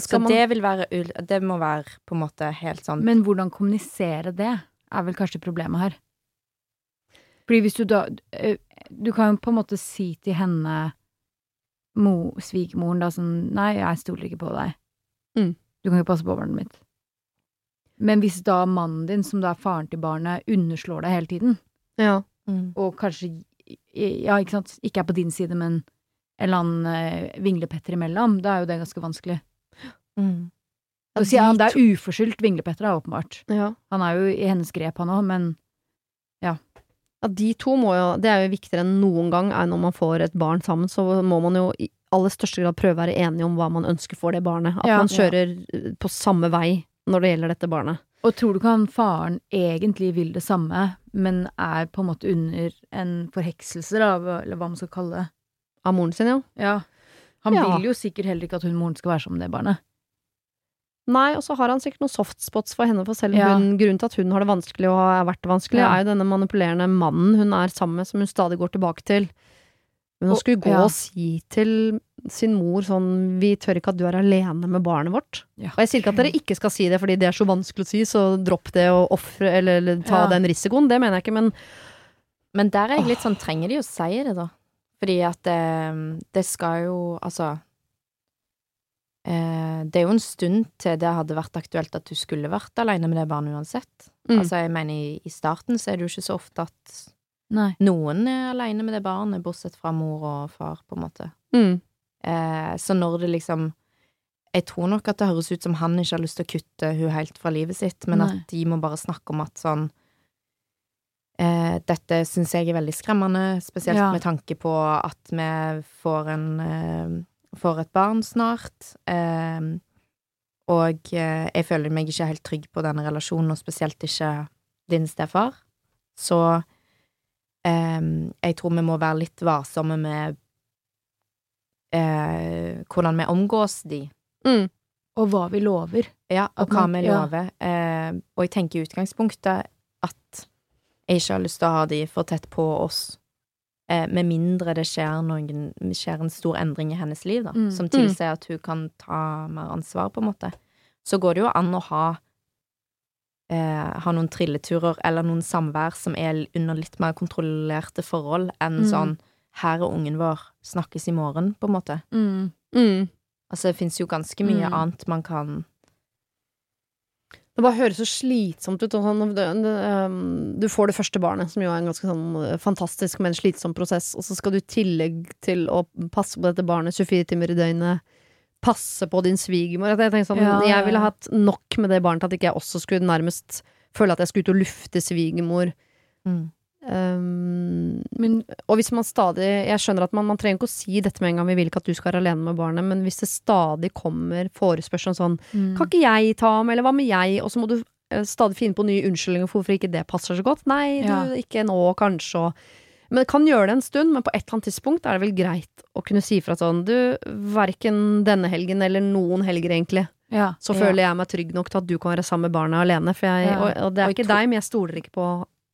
Så Skal man det vil være ul- Det må være på en måte helt sånn Men hvordan kommunisere det, er vel kanskje problemet her. Fordi hvis du da øh, Du kan jo på en måte si til henne, mo, svigermoren, da sånn Nei, jeg stoler ikke på deg. Mm. Du kan ikke passe på barnet mitt. Men hvis da mannen din, som da er faren til barnet, underslår deg hele tiden, Ja. mm. og kanskje Ja, ikke sant, ikke er på din side, men en eller annen eh, vinglepetter imellom, da er jo det ganske vanskelig. Mm. Så sier han det er uforskyldt vinglepetter, da, åpenbart. ja. Han er jo i hennes grep, han òg, men Ja, de to må jo Det er jo viktigere enn noen gang er når man får et barn sammen, så må man jo i aller største grad prøve å være enige om hva man ønsker for det barnet. At Ja. man kjører ja. på samme vei når det gjelder dette barnet. Og tror du ikke han faren egentlig vil det samme, men er på en måte under en forhekselse, da, eller hva man skal kalle det? Av moren sin, ja. Ja. Han Ja. vil jo sikkert heller ikke at hun moren skal være med det barnet. Nei, og så har han sikkert noen softspots for henne, for selv Ja. hun, grunnen til at hun har det vanskelig og har vært vanskelig, Ja. er jo denne manipulerende mannen hun er sammen med, som hun stadig går tilbake til. Men å skulle gå ja. og si til sin mor sånn 'vi tør ikke at du er alene med barnet vårt'. Og jeg sier ikke at dere ikke skal si det fordi det er så vanskelig å si, så dropp det og ofre eller, eller ta den risikoen, det mener jeg ikke, men Men der er jeg litt sånn Trenger de å si det, da? Fordi at det, det skal jo Altså eh, Det er jo en stund til det hadde vært aktuelt at du skulle vært alene med det barnet uansett. Mm. Altså, jeg mener, i, i starten så er det jo ikke så ofte at Nei. noen er alene med det barnet, bortsett fra mor og far, på en måte. mm. Eh, så når det liksom Jeg tror nok at det høres ut som han ikke har lyst til å kutte hun helt fra livet sitt, men Nei. at de må bare snakke om at sånn eh, Dette syns jeg er veldig skremmende, spesielt Ja. med tanke på at vi får en eh, Får et barn snart. Eh, og eh, jeg føler meg ikke helt trygg på denne relasjonen, og spesielt ikke din stefar. Så Em, jeg tror vi må være litt varsomme med eh, hvordan vi omgås de. Mm. Og hva vi lover. Ja, og hva man- vi ja. lover. Eh, og jeg tenker i utgangspunktet at jeg ikke har lyst til å ha de for tett på oss. Eh, med mindre det skjer, noen, skjer en stor endring i hennes liv, da, Mm. som tilsier at hun kan ta mer ansvar, på en måte. Så går det jo an å ha eh, ha noen trilleturer eller noen samvær som er under litt mer kontrollerte forhold enn Mm. sånn her er ungen vår, snakkes i morgen, på en måte. Mm. Mm. Altså, det fins jo ganske mye Mm. annet man kan Det bare høres så slitsomt ut. Sånn, um, du får det første barnet, som jo er en ganske sånn eh, fantastisk, men slitsom prosess, og så skal du i tillegg til å passe på dette barnet 24 timer i døgnet, passe på din svigermor. Jeg, tenker sånn, Ja, ja, jeg ville hatt nok med det barnet til at ikke jeg også skulle nærmest føle at jeg skulle ut og lufte svigermor. mm. Um, Men og hvis man stadig Jeg skjønner at man, man trenger ikke å si dette med en gang, vi vil ikke at du skal være alene med barnet, men hvis det stadig kommer forespørsel sånn mm. Kan ikke jeg ta med, eller hva med jeg? Og så må du eh, stadig finne på nye unnskyldninger for hvorfor ikke det passer så godt. Nei, du, ikke nå, kanskje, og Men det kan gjøre det en stund, men på et eller annet tidspunkt er det vel greit å kunne si fra sånn Du, verken denne helgen eller noen helger, egentlig, Ja. så Ja. føler jeg meg trygg nok til at du kan være sammen med barna alene. For jeg, Ja. og, og det er ikke deg, men jeg stoler ikke på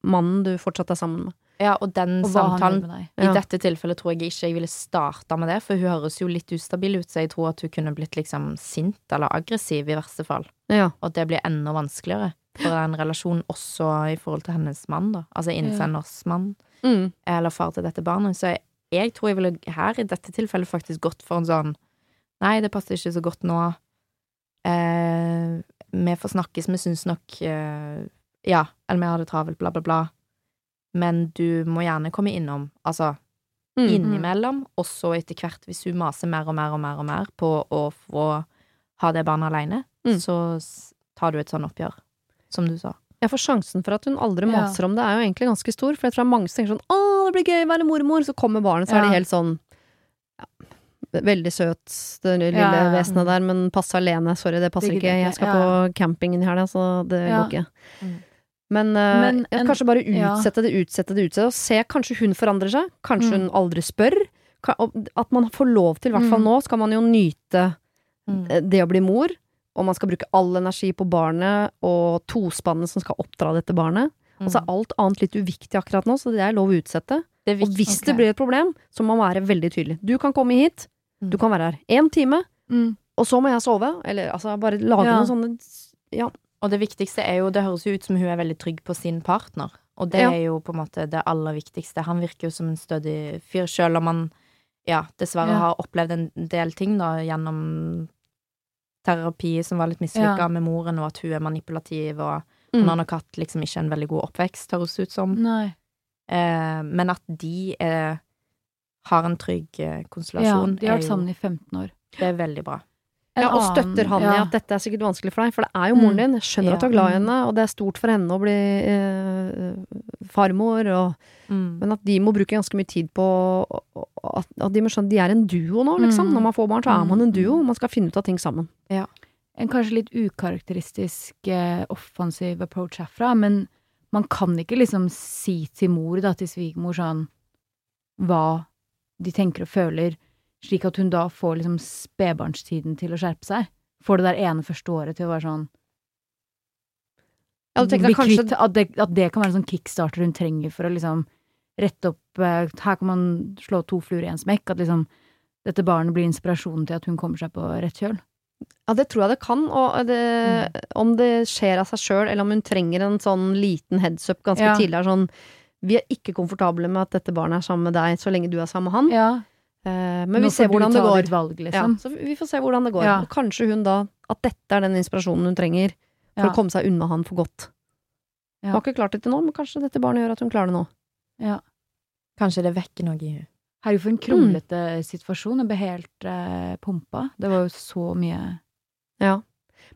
mannen du fortsatt er sammen med. Ja, og den Og samtalen. I Ja. dette tilfellet tror jeg ikke jeg ville starta med det, for hun høres jo litt ustabil ut, så jeg tror at hun kunne blitt liksom sint eller aggressiv i verste fall. Ja. Og at det blir enda vanskeligere for den relasjonen også i forhold til hennes mann, da. Altså innsenders mann, Mm. eller far til dette barnet. Så jeg, jeg tror jeg ville her i dette tilfellet faktisk gått for en sånn Nei, det passer ikke så godt nå. Eh, vi får snakkes, vi syns nok eh, Ja, eller vi har det travelt, bla, bla, bla. Men du må gjerne komme innom. Altså, Mm. innimellom, og så etter hvert, hvis hun maser mer og mer og mer og mer på å få ha det barnet alene, Mm. så tar du et sånn oppgjør, som du sa. Ja, for sjansen for at hun aldri Ja. maser om det, er jo egentlig ganske stor. For jeg tror det er mange som tenker sånn 'Å, det blir gøy å være mormor', så kommer barnet, så er de helt sånn ja, Veldig søt, det lille Ja, ja, ja. vesenet der, men passe alene. Sorry, det passer Det ikke. ikke. jeg skal Ja. på campingen i helga, så det Ja. går ikke. Mm. Men, eh, Men ja, kanskje bare utsette det, utsette det, utsette det, og se kanskje hun forandrer seg. Kanskje Mm. hun aldri spør. At man får lov til, i hvert fall Mm. nå, skal man jo nyte Mm. eh, det å bli mor, og man skal bruke all energi på barnet og tospannet som skal oppdra dette barnet. Og så er alt annet litt uviktig akkurat nå, så det er lov å utsette. det Og hvis hvis det blir et problem, så må man være veldig tydelig. Du kan komme hit, Mm. du kan være her én time, Mm. og så må jeg sove. Eller altså, bare lage Ja. noen sånne Ja. Og det viktigste er jo, det høres jo ut som hun er veldig trygg på sin partner. Og det Ja. er jo på en måte det aller viktigste. Han virker jo som en stødig fyr, selv om han ja, dessverre Ja. har opplevd en del ting da gjennom terapi som var litt mislykka med moren, og at hun er manipulativ, og Mm. han har nok hatt liksom ikke en veldig god oppvekst, høres ut som. Nei. Eh, men at de er, har en trygg konstellasjon Ja, de har vært sammen i 15 år. det er veldig bra. En Ja, og støtter han i at dette er sikkert vanskelig for deg, for det er jo moren Mm. din. Jeg skjønner at du er glad i Mm. henne, og det er stort for henne å bli eh, farmor, og, Mm. men at de må bruke ganske mye tid på at, at de må skjønne at de er en duo nå, liksom. Mm. Når man får barn, så er man en Mm. duo, man skal finne ut av ting sammen. en kanskje litt ukarakteristisk eh, offensiv approach herfra, men man kan ikke liksom si til mor, da, til svigermor, sånn hva de tenker og føler, slik at hun da får liksom spedbarnstiden til å skjerpe seg. Får det der ene første året til å være sånn Ja, at kanskje kvitt, at, det, at det kan være en sånn kickstarter hun trenger for å liksom rette opp eh, Her kan man slå to fluer i en smekk. At liksom dette barnet blir inspirasjonen til at hun kommer seg på rett kjøl. Ja, det tror jeg det kan, og det, Mm. om det skjer av seg sjøl, eller om hun trenger en sånn liten heads up ganske Ja. tidlig, er sånn Vi er ikke komfortable med at dette barnet er sammen med deg så lenge du er sammen med han, Ja, men nå vi ser hvordan det går. valg, Ja, liksom. så vi får se hvordan det går. Ja. Og kanskje hun da At dette er den inspirasjonen hun trenger for Ja. å komme seg unna han for godt. Hun har ikke klart det til nå, men kanskje dette barnet gjør at hun klarer det nå. Ja. Kanskje det vekker noe i henne. Herregud, for en kronglete situasjon. Jeg ble helt eh, pumpa. Det var jo så mye Ja.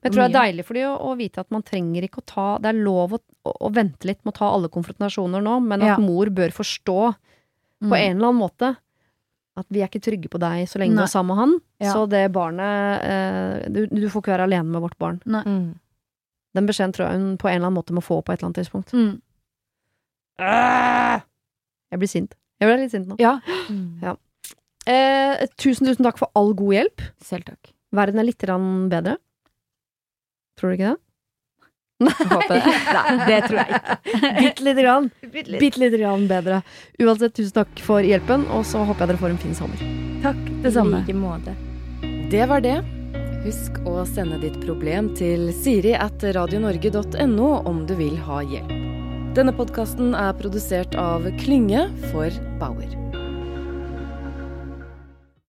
Men jeg tror det er deilig for dem å, å vite at man trenger ikke å ta Det er lov å, å, å vente litt med å ta alle konfrontasjoner nå, men at Ja. mor bør forstå Mm. på en eller annen måte at vi er ikke trygge på deg så lenge du er sammen med han. Ja. Så det barnet eh, du, du får ikke være alene med vårt barn. Mm. Den beskjeden tror jeg hun på en eller annen måte må få på et eller annet tidspunkt. Mm. Jeg blir sint. Jeg ble litt sint nå. Ja. Eh, tusen, tusen takk for all god hjelp. Selv takk. Verden er litt grann bedre. Tror du ikke det? Håper det. Nei, det tror jeg ikke. Bitte lite grann. Bitte lite grann bedre. Uansett, tusen takk for hjelpen, og så håper jeg dere får en fin sommer. Takk, det samme. I like måte. Det var det. Husk å sende ditt problem til siri at radionorge.no om du vil ha hjelp. Denne podkasten er produsert av Klynge for Bauer.